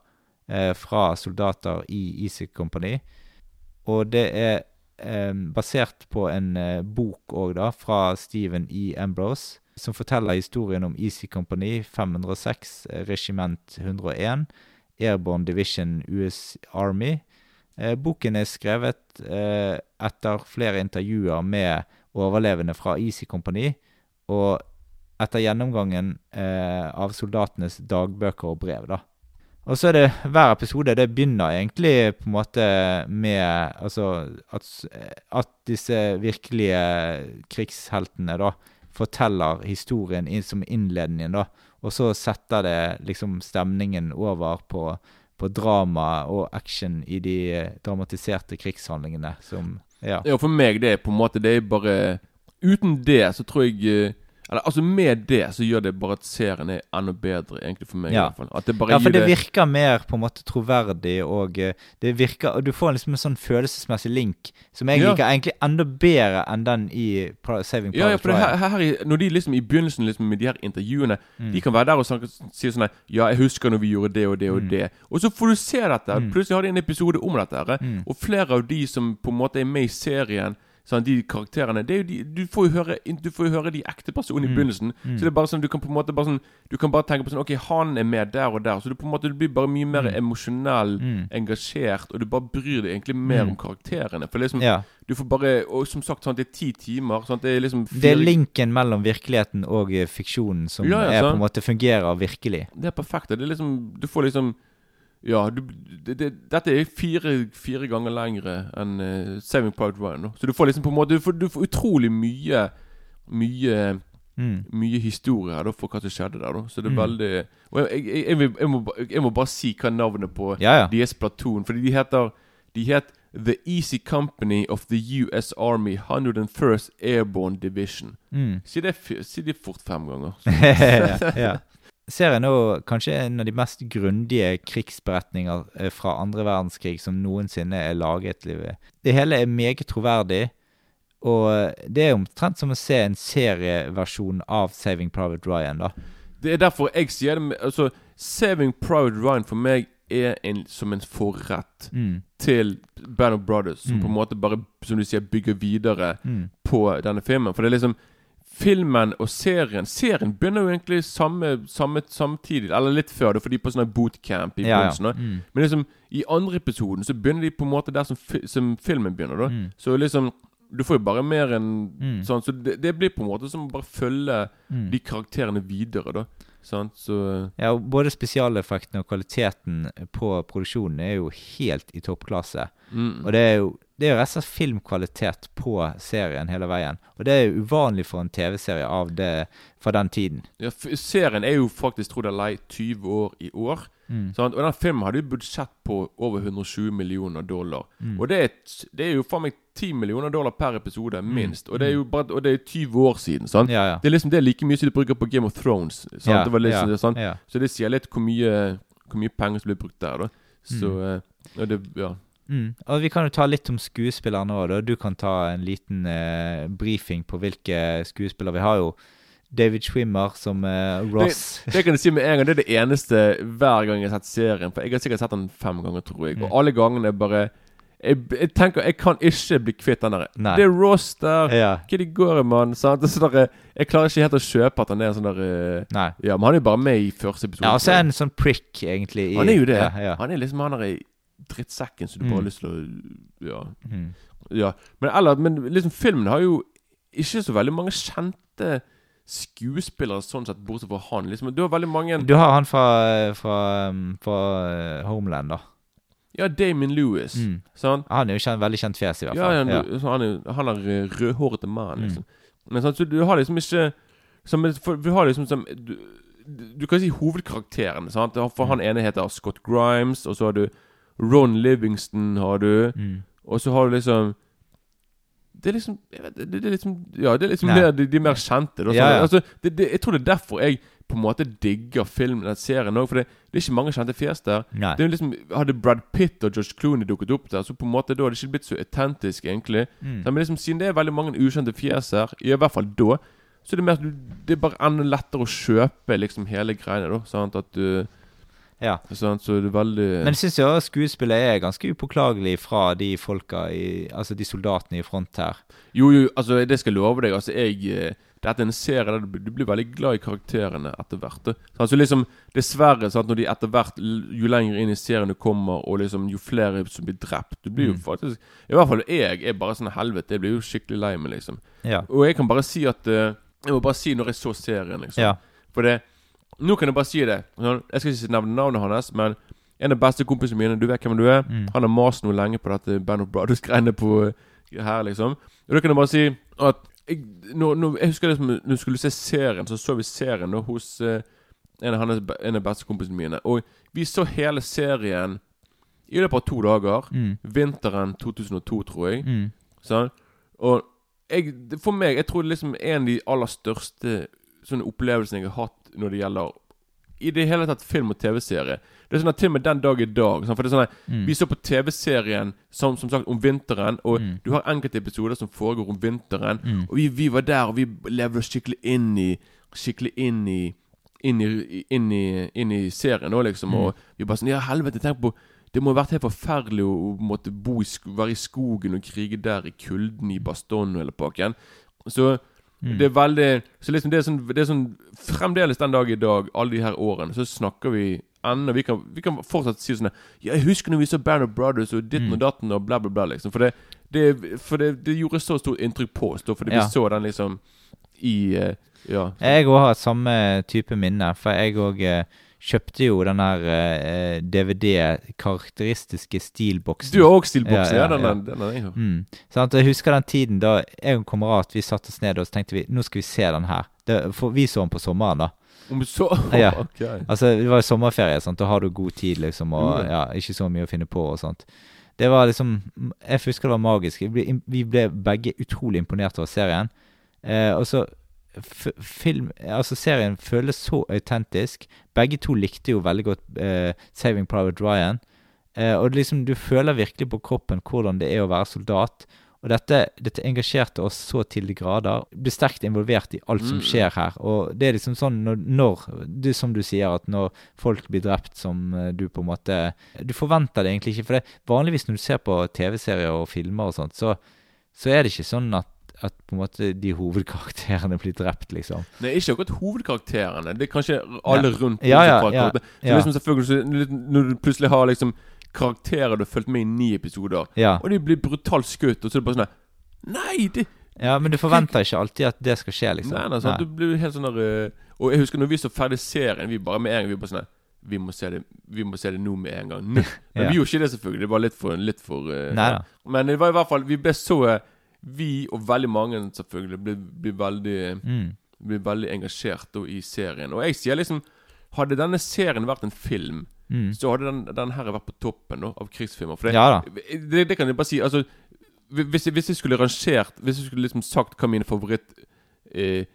eh, fra soldater i Easy Company. Og det er um, basert på en uh, bok òg, da, fra Stephen E. Ambrose, som forteller historien om Easy Company 506, regiment 101, Airborne Division US Army. Eh, boken er skrevet eh, etter flere intervjuer med overlevende fra Easy Company, og etter gjennomgangen eh, av soldatenes dagbøker og brev. da. Og så er det hver episode Det begynner egentlig på en måte med altså at, at disse virkelige krigsheltene da forteller historien inn som innledningen, da. Og så setter det liksom stemningen over på på drama og action i de dramatiserte krigshandlingene som Ja. Ja, for meg det er på en måte Det er bare Uten det så tror jeg eh, Eller altså med det så gjør det bare at serien er enda bedre, egentlig for meg. i hvert fall At det bare ja, for det virker mer på en måte troverdig, og eh, det virker Og du får liksom en sånn følelsesmessig link som jeg Ja. liker egentlig enda bedre enn den i Saving Ja, ja, for det her, her, Når de liksom i begynnelsen liksom med de her intervjuene Mm. De kan være der og snakke, si sånn her, Ja, jeg husker når vi gjorde det og det og Mm. det. Og så får du se dette. Mm. Plutselig har de en episode om dette. Mm. Og flere av de som på en måte er med i serien, sånn, de karakterene det er jo de, Du får jo høre, du får jo høre de ekte personene i Mm. begynnelsen. Mm. Så det er bare sånn Du kan på en måte bare sånn Du kan bare tenke på sånn Ok, han er med der og der. Så du på en måte du blir bare mye mer Mm. emosjonell, Mm. engasjert, og du bare bryr deg egentlig mer Mm. om karakterene. For liksom Ja. Du får bare Og som sagt, sånn, det er ti timer. Sånn, det er liksom Det er linken mellom virkeligheten og eh, fiksjonen som Ja, ja, er på en måte fungerer virkelig. Det er perfekt. Det er liksom Du får liksom Ja, du, det, det, dette er fire, fire ganger lengre enn uh, Saving Private Ryan. Så du får liksom på en måte Du får, du får utrolig mye Mye Mm. Mye historie her da for hva som skjedde der. da Så det er Mm. veldig Og jeg, jeg, jeg, må, må, jeg må bare si hva navnet på Ja, ja. deres platoon Fordi de heter De het The Easy Company of the US Army 101st Airborne Division. Mm. Si det, si det fort fem ganger. ja, ja. Serien er kanskje en av de mest grundige krigsberetninger eh, fra andre verdenskrig som noensinne er laget. Det hele er meget troverdig, og det er omtrent som å se en serieversjon av Saving Private Ryan. da. Det er derfor jeg sier det altså, Saving Private Ryan for meg er en, som en forrett Mm. til Band of Brothers. Som Mm. på en måte bare som du sier bygger videre Mm. på denne filmen. For det er liksom Filmen og serien Serien begynner jo egentlig samme, samme samtidig, eller litt før. Det er fordi på sånn bootcamp i Ja, ja. begynnelsen. Mm. Men liksom i andre episoden så begynner de på en måte der som, fi, som filmen begynner. da Mm. Så liksom Du får jo bare mer enn Mm. sånn Så det, det blir på en måte som å bare følge Mm. de karakterene videre, da. Sant? Så Ja, og Både spesialeffektene og kvaliteten på produksjonen er jo helt i toppklasse. Mm. Og det er jo det er jo rett og slett filmkvalitet på serien hele veien. Og det er jo uvanlig for en TV-serie av det fra den tiden. Ja, serien er jo faktisk, tror det eller ei, 20 år i år. Mm. Og den filmen hadde jo budsjett på over 120 millioner dollar. Mm. Og det er, det er jo faen meg 10 millioner dollar per episode, minst. Og det er jo bare Og det er 20 år siden. Sant? Mm. Ja, ja. Det er liksom det er like mye som de bruker på Game of Thrones. Sant? Ja, det var liksom ja, sånn, det, sant? Så det sier litt hvor mye, hvor mye penger som blir brukt der, da. Så eh, og det, ja. Mm. Og Vi kan jo ta litt om skuespillerne òg. Du kan ta en liten eh, briefing på hvilke skuespillere. Vi har jo David Schwimmer som eh, Ross. Det, det kan du si med en gang. Det er det eneste hver gang jeg har sett serien. For jeg har sikkert sett den fem ganger, tror jeg. Mm. Og alle gangene er bare jeg, jeg tenker Jeg kan ikke bli kvitt den der. Nei. Det er Ross der. Ja. Hva de går i, mann? Det er sånn der, jeg klarer ikke helt å kjøpe at han er sånn der eh, Nei. Ja, men han er jo bare med i første episode. Ja, og så er han en sånn prick, egentlig. i- Han er jo det. Ja, ja. Han er liksom han der drittsekken som du bare Mm. har lyst til å Ja. Mm. Ja. Men eller Men liksom filmen har jo ikke så veldig mange kjente skuespillere sånn sett, bortsett fra han. Liksom, du har veldig mange Du har han fra, fra, um, fra uh, Homeland, da. Ja, Damon Lewis. Mm. Han er jo kjent, veldig kjent fjes, i hvert fall. ja, du, så han er han er eh, rødhårete mann, Mm. liksom. Men sant, så du har liksom ikke som, for, Vi har liksom som du, du kan si hovedkarakteren. Sant? For han ene heter Scott Grimes, og så har du Ron Livingston, har du. Mm. Og så har du liksom Det er liksom vet, det, det er liksom Ja, det er liksom mer, de, de mer kjente. Da, Ja, ja. Altså, det, det, jeg tror det er derfor jeg på en måte digger filmen, den serien òg. For det, det er ikke mange kjente fjes der. Nei. Det er liksom Hadde Brad Pitt og George Clooney dukket opp der, så på en måte da hadde det ikke blitt så autentisk, egentlig. Mm. Men liksom siden det er veldig mange ukjente fjes her, i hvert fall da, så er det mer Det er bare enda lettere å kjøpe liksom hele greiene, da. Sant? At du Ja. Sånn, Så det er veldig Men jeg også skuespillet er ganske upåklagelig fra de folka i Altså de soldatene i front her. Jo, jo, altså, det skal jeg love deg. Altså, jeg eh, Dette er en serie der du, blir veldig glad i karakterene etter hvert. Så Altså liksom Dessverre, sant, når de etter hvert Jo lenger inn i serien du kommer, og liksom jo flere som blir drept Du blir jo Mm. faktisk I hvert fall jeg er bare sånn helvete. Jeg blir jo skikkelig lei meg, liksom. Ja. Og jeg kan bare si at eh, Jeg må bare si når jeg så serien, liksom. Ja. For det Nå kan jeg bare si det. Jeg skal ikke nevne navnet hans, men en av beste kompisene mine, du vet hvem du er, Mm. han har mast noe lenge på dette Band of Brothers-greiene på eh, her, liksom. Og da kan jeg bare si at jeg, når, når, jeg husker liksom, når vi skulle se serien, så så vi serien da hos uh, en, av hans, en av bestekompisene mine. Og vi så hele serien i løpet av to dager. Mm. Vinteren 2002, tror jeg. Mm. Sånn? Og jeg, for meg, jeg tror det liksom en av de aller største sånne opplevelsene jeg har hatt når det gjelder I det hele tatt film og TV-serie. Det er sånn at til og med den dag i dag sånn, For det er sånn at Mm. Vi så på TV-serien som, som sagt om vinteren, og Mm. du har enkelte episoder som foregår om vinteren. Mm. Og vi, vi var der, og vi levde oss skikkelig inn i Skikkelig inn i Inn i, inn i, inn i serien òg, liksom. Mm. Og vi bare sånn Ja, helvete, tenk på det må ha vært helt forferdelig å, å måtte bo i være i skogen og krige der i kulden i Baston eller pakken. Så Mm. det er veldig Så liksom det er sånn, det er sånn Fremdeles den dag i dag, alle de her årene, så snakker vi ennå vi, kan- vi kan fortsatt si sånn Ja, jeg husker når vi så Band of Brothers og ditten Mm. og datten og bla, bla, bla, liksom. For det, det, for det, det gjorde så stort inntrykk på oss, da, fordi Ja. vi så den liksom i uh, Ja. Jeg òg har samme type minne, for jeg òg eh, kjøpte jo den her eh, DVD-karakteristiske stilboksen. Du har òg stilboksen, ja, den- den- den har jeg. Mm. Sant? Jeg husker den tiden da jeg og en kamerat vi satte oss ned og så tenkte vi nå skal vi se den her. Det, for vi så den på sommeren, da. Om så Ja. Okay. Altså, det var jo sommerferie, sant? da har du god tid, liksom, og Jo, ja, ikke så mye å finne på og sånt. Det var liksom Jeg husker det var magisk. Vi ble, vi ble begge utrolig imponert over serien. Eh, og så film Altså, serien føles så autentisk. Begge to likte jo veldig godt uh, 'Saving Private Ryan'. Uh, og liksom, du føler virkelig på kroppen hvordan det er å være soldat. Og dette, dette engasjerte oss så til de grader. Ble sterkt involvert i alt som Mm. skjer her. Og det er liksom sånn når, når er som du sier, at når folk blir drept som eh, du på en måte Du forventer det egentlig ikke. For det, vanligvis når du ser på TV-serier og filmer og sånt, så, så er det ikke sånn at at på en måte de hovedkarakterene blir drept, liksom. Nei, ikke akkurat hovedkarakterene. Det er kanskje alle Ja. rundt. Ja, ja, ja, ja. liksom selvfølgelig Når du plutselig har liksom karakterer du har fulgt med i ni episoder, Ja. og de blir brutalt skutt, og så er det bare sånn Nei! Det, Ja, men du forventer ikke alltid at det skal skje, liksom. nei, nei, sant? Du blir helt sånn der eh, Og jeg husker når vi så ferdig serien, vi bare med en gang Vi bare sånn vi må, se det, vi må se det nå med en gang. Nå. Men Ja. vi gjorde ikke det, selvfølgelig. Det var litt for, litt for uh, Nei. Men det var i hvert fall Vi ble så eh, Vi og veldig mange selvfølgelig blir, blir, veldig Mm. blir veldig engasjert da, i serien. Og jeg sier liksom Hadde denne serien vært en film, Mm. så hadde den, den her vært på toppen da, av krigsfilmer. For det, Ja det, det kan jeg bare si. Altså hvis hvis jeg skulle rangert Hvis jeg skulle liksom sagt hva mine favoritt eh,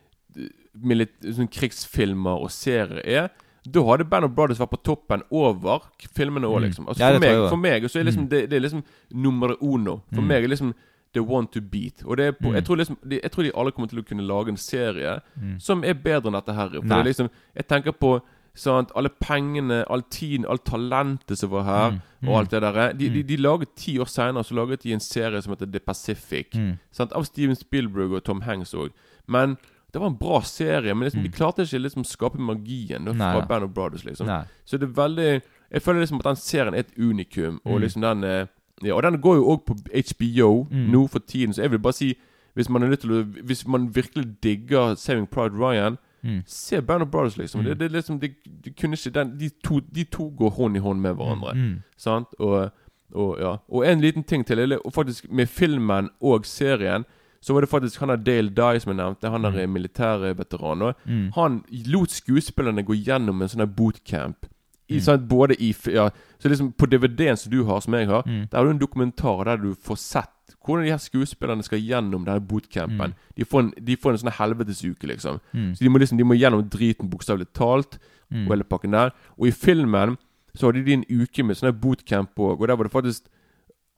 milit, sånn krigsfilmer og serier er, da hadde Band of Brothers vært på toppen over filmene òg, Mm. liksom. Altså, Ja, for, meg, for meg så er liksom Mm. det, det er liksom nummer uno. For Mm. meg er liksom the one to beat. Og det er på, Mm. jeg, tror liksom, de, jeg tror de alle kommer til å kunne lage en serie Mm. som er bedre enn dette her. For det er liksom Jeg tenker på sant, alle pengene, all tiden, alt talentet som var her, Mm. Mm. og alt det der. De, de, Mm. de laget ti år seinere Så laget de en serie som heter The Pacific. Mm. Sant? Av Steven Spielberg og Tom Hanks òg. Men det var en bra serie, men liksom, de klarte ikke liksom skape magien da, Mm. Fra. Band of Brothers. liksom Nei. Så det er veldig Jeg føler liksom at den serien er et unikum, og Mm. liksom den eh, Ja, og den går jo òg på HBO Mm. nå for tiden, så jeg vil bare si hvis man å Hvis man virkelig digger Saving Pride Ryan, Mm. se Band of Brothers, liksom. Mm. Det, det, liksom de, de kunne ikke den, de, to, de to går hånd i hånd med hverandre. Mm. Sant? Og, og, ja. og en liten ting til. eller, faktisk Med filmen og serien så var det faktisk han der Dale Dye som jeg nevnte. Han der Mm. militærveteran. Mm. Han lot skuespillerne gå gjennom en sånn bootcamp. I, Mm. både i ja, Så liksom På DVD-en som du har, som jeg har, Mm. der har du en dokumentar der du får sett hvordan de her skuespillerne skal gjennom denne bootcampen. Mm. De, får en, de får en sånn helvetesuke, liksom. Mm. Så de må liksom De må gjennom driten, bokstavelig talt, Mm. og hele pakken der. Og i filmen så hadde de en uke med sånn bootcamp òg, og der var det faktisk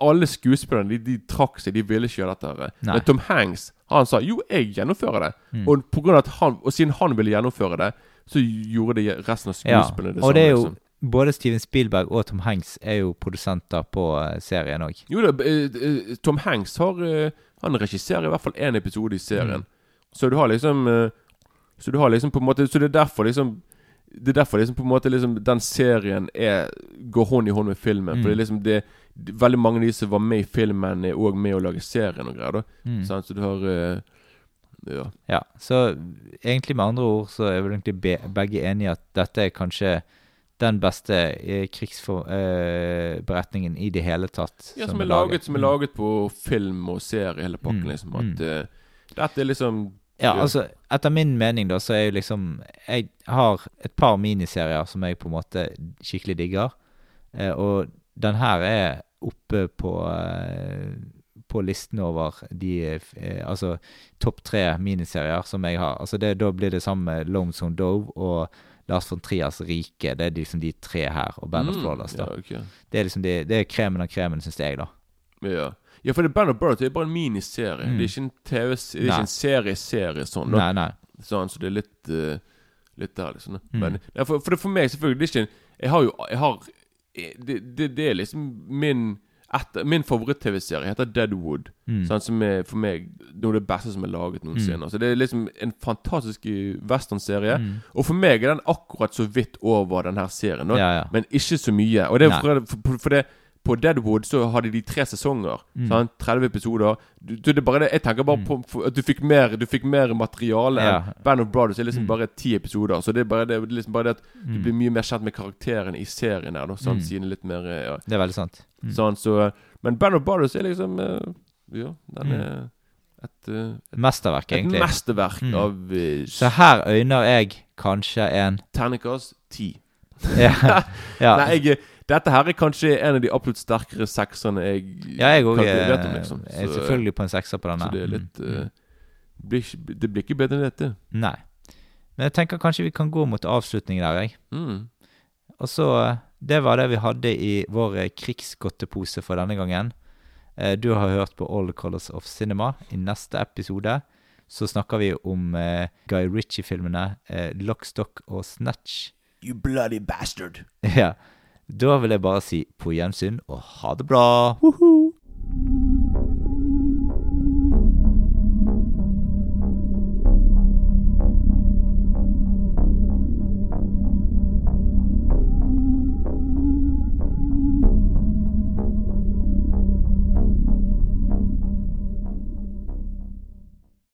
alle skuespillerne de, de trakk seg, de ville ikke gjøre dette. her. Men Tom Hanks han sa jo, jeg gjennomfører det. Mm. Og, på grunn av at han, og siden han ville gjennomføre det, så gjorde de resten av Ja, skuespillerne det og det er jo liksom. Både Steven Spielberg og Tom Hanks er jo produsenter på eh, serien òg. Jo da, eh, eh, Tom Hanks har Han regisserer i hvert fall én episode i serien. Mm. Så du har liksom Så du har liksom på en måte Så det er derfor liksom Det er derfor liksom på en måte liksom den serien er går hånd i hånd med filmen. Mm. For det er liksom det, Veldig mange av de som var med i filmen, er òg med å lage serien og greier. da Mm. Så du har eh, Ja. Ja, så egentlig med andre ord så er vel egentlig be begge enige at dette er kanskje den beste eh, krigsberetningen i det hele tatt. Ja, som er laget, som er Mm. laget på film og serie, hele pakken. Mm, liksom At mm. eh, dette er liksom Ja, altså, etter min mening, da, så er jo liksom Jeg har et par miniserier som jeg på en måte skikkelig digger. Eh, og den her er oppe på eh, på listen over de eh, Altså topp tre miniserier som jeg har. Altså det, Da blir det samme Lonesome Dove og Lars von Trias Rike. Det er liksom de tre her, og Band of Mm, Brothers. da ja, okay. Det er liksom de, det er kremen av kremen, syns jeg, da. Ja. ja, for det Band of Brothers er bare en miniserie. Mm. Det er ikke en TV Det er ikke en serie-serie sånn. da. Nei, nei. Sånn, så det er litt uh, Litt der, liksom. da. Mm. Men ja, for, for, det, for meg, selvfølgelig det er ikke en, Jeg har jo Jeg har Det, det, det er liksom min etter, Min favoritt-TV-serie heter Deadwood. Mm. Sant, som er for meg noe av det beste som er laget noensinne. Mm. Så det er liksom en fantastisk eh, westernserie. Mm. Og for meg er den akkurat så vidt over denne serien. Ja, ja. Men ikke så mye. Og det er for, for, for det på Deadwood så hadde de tre sesonger. Mm. Sant? 30 episoder. Du, du, det bare det, jeg tenker bare på for, at du fikk mer Du fikk mer materiale. Ja. enn Band of Brothers er liksom Mm. bare ti episoder. Så det er bare det, liksom bare det at du Mm. blir mye mer kjent med karakteren i serien her. Da, sånn, Mm. siden litt mer ja. Det er veldig sant. Mm. Sånn, så, men Band of Brothers er liksom eh, Ja, den Mm. er et, eh, et Mesterverk, Et egentlig. mesterverk Mm. av uh, Så her øyner jeg kanskje en Terningkast ti. Ja. ja. Nei, jeg, dette her er kanskje en av de absolutt sterkere sekserne jeg Ja, jeg òg kan- er, om, liksom. er selvfølgelig på en sekser på denne. Så det er litt Mm, eh, blir, Det blir ikke bedre enn dette. Nei. Men jeg tenker kanskje vi kan gå mot avslutning der, jeg. Mm. Og så eh, Det var det vi hadde i vår eh, krigsgodtepose for denne gangen. Eh, Du har hørt på All Colors of Cinema. I neste episode så snakker vi om eh, Guy Ritchie-filmene eh, Lockstock og Snatch. You bloody bastard. Ja. Da vil jeg bare si på gjensyn og ha det bra. Woohoo!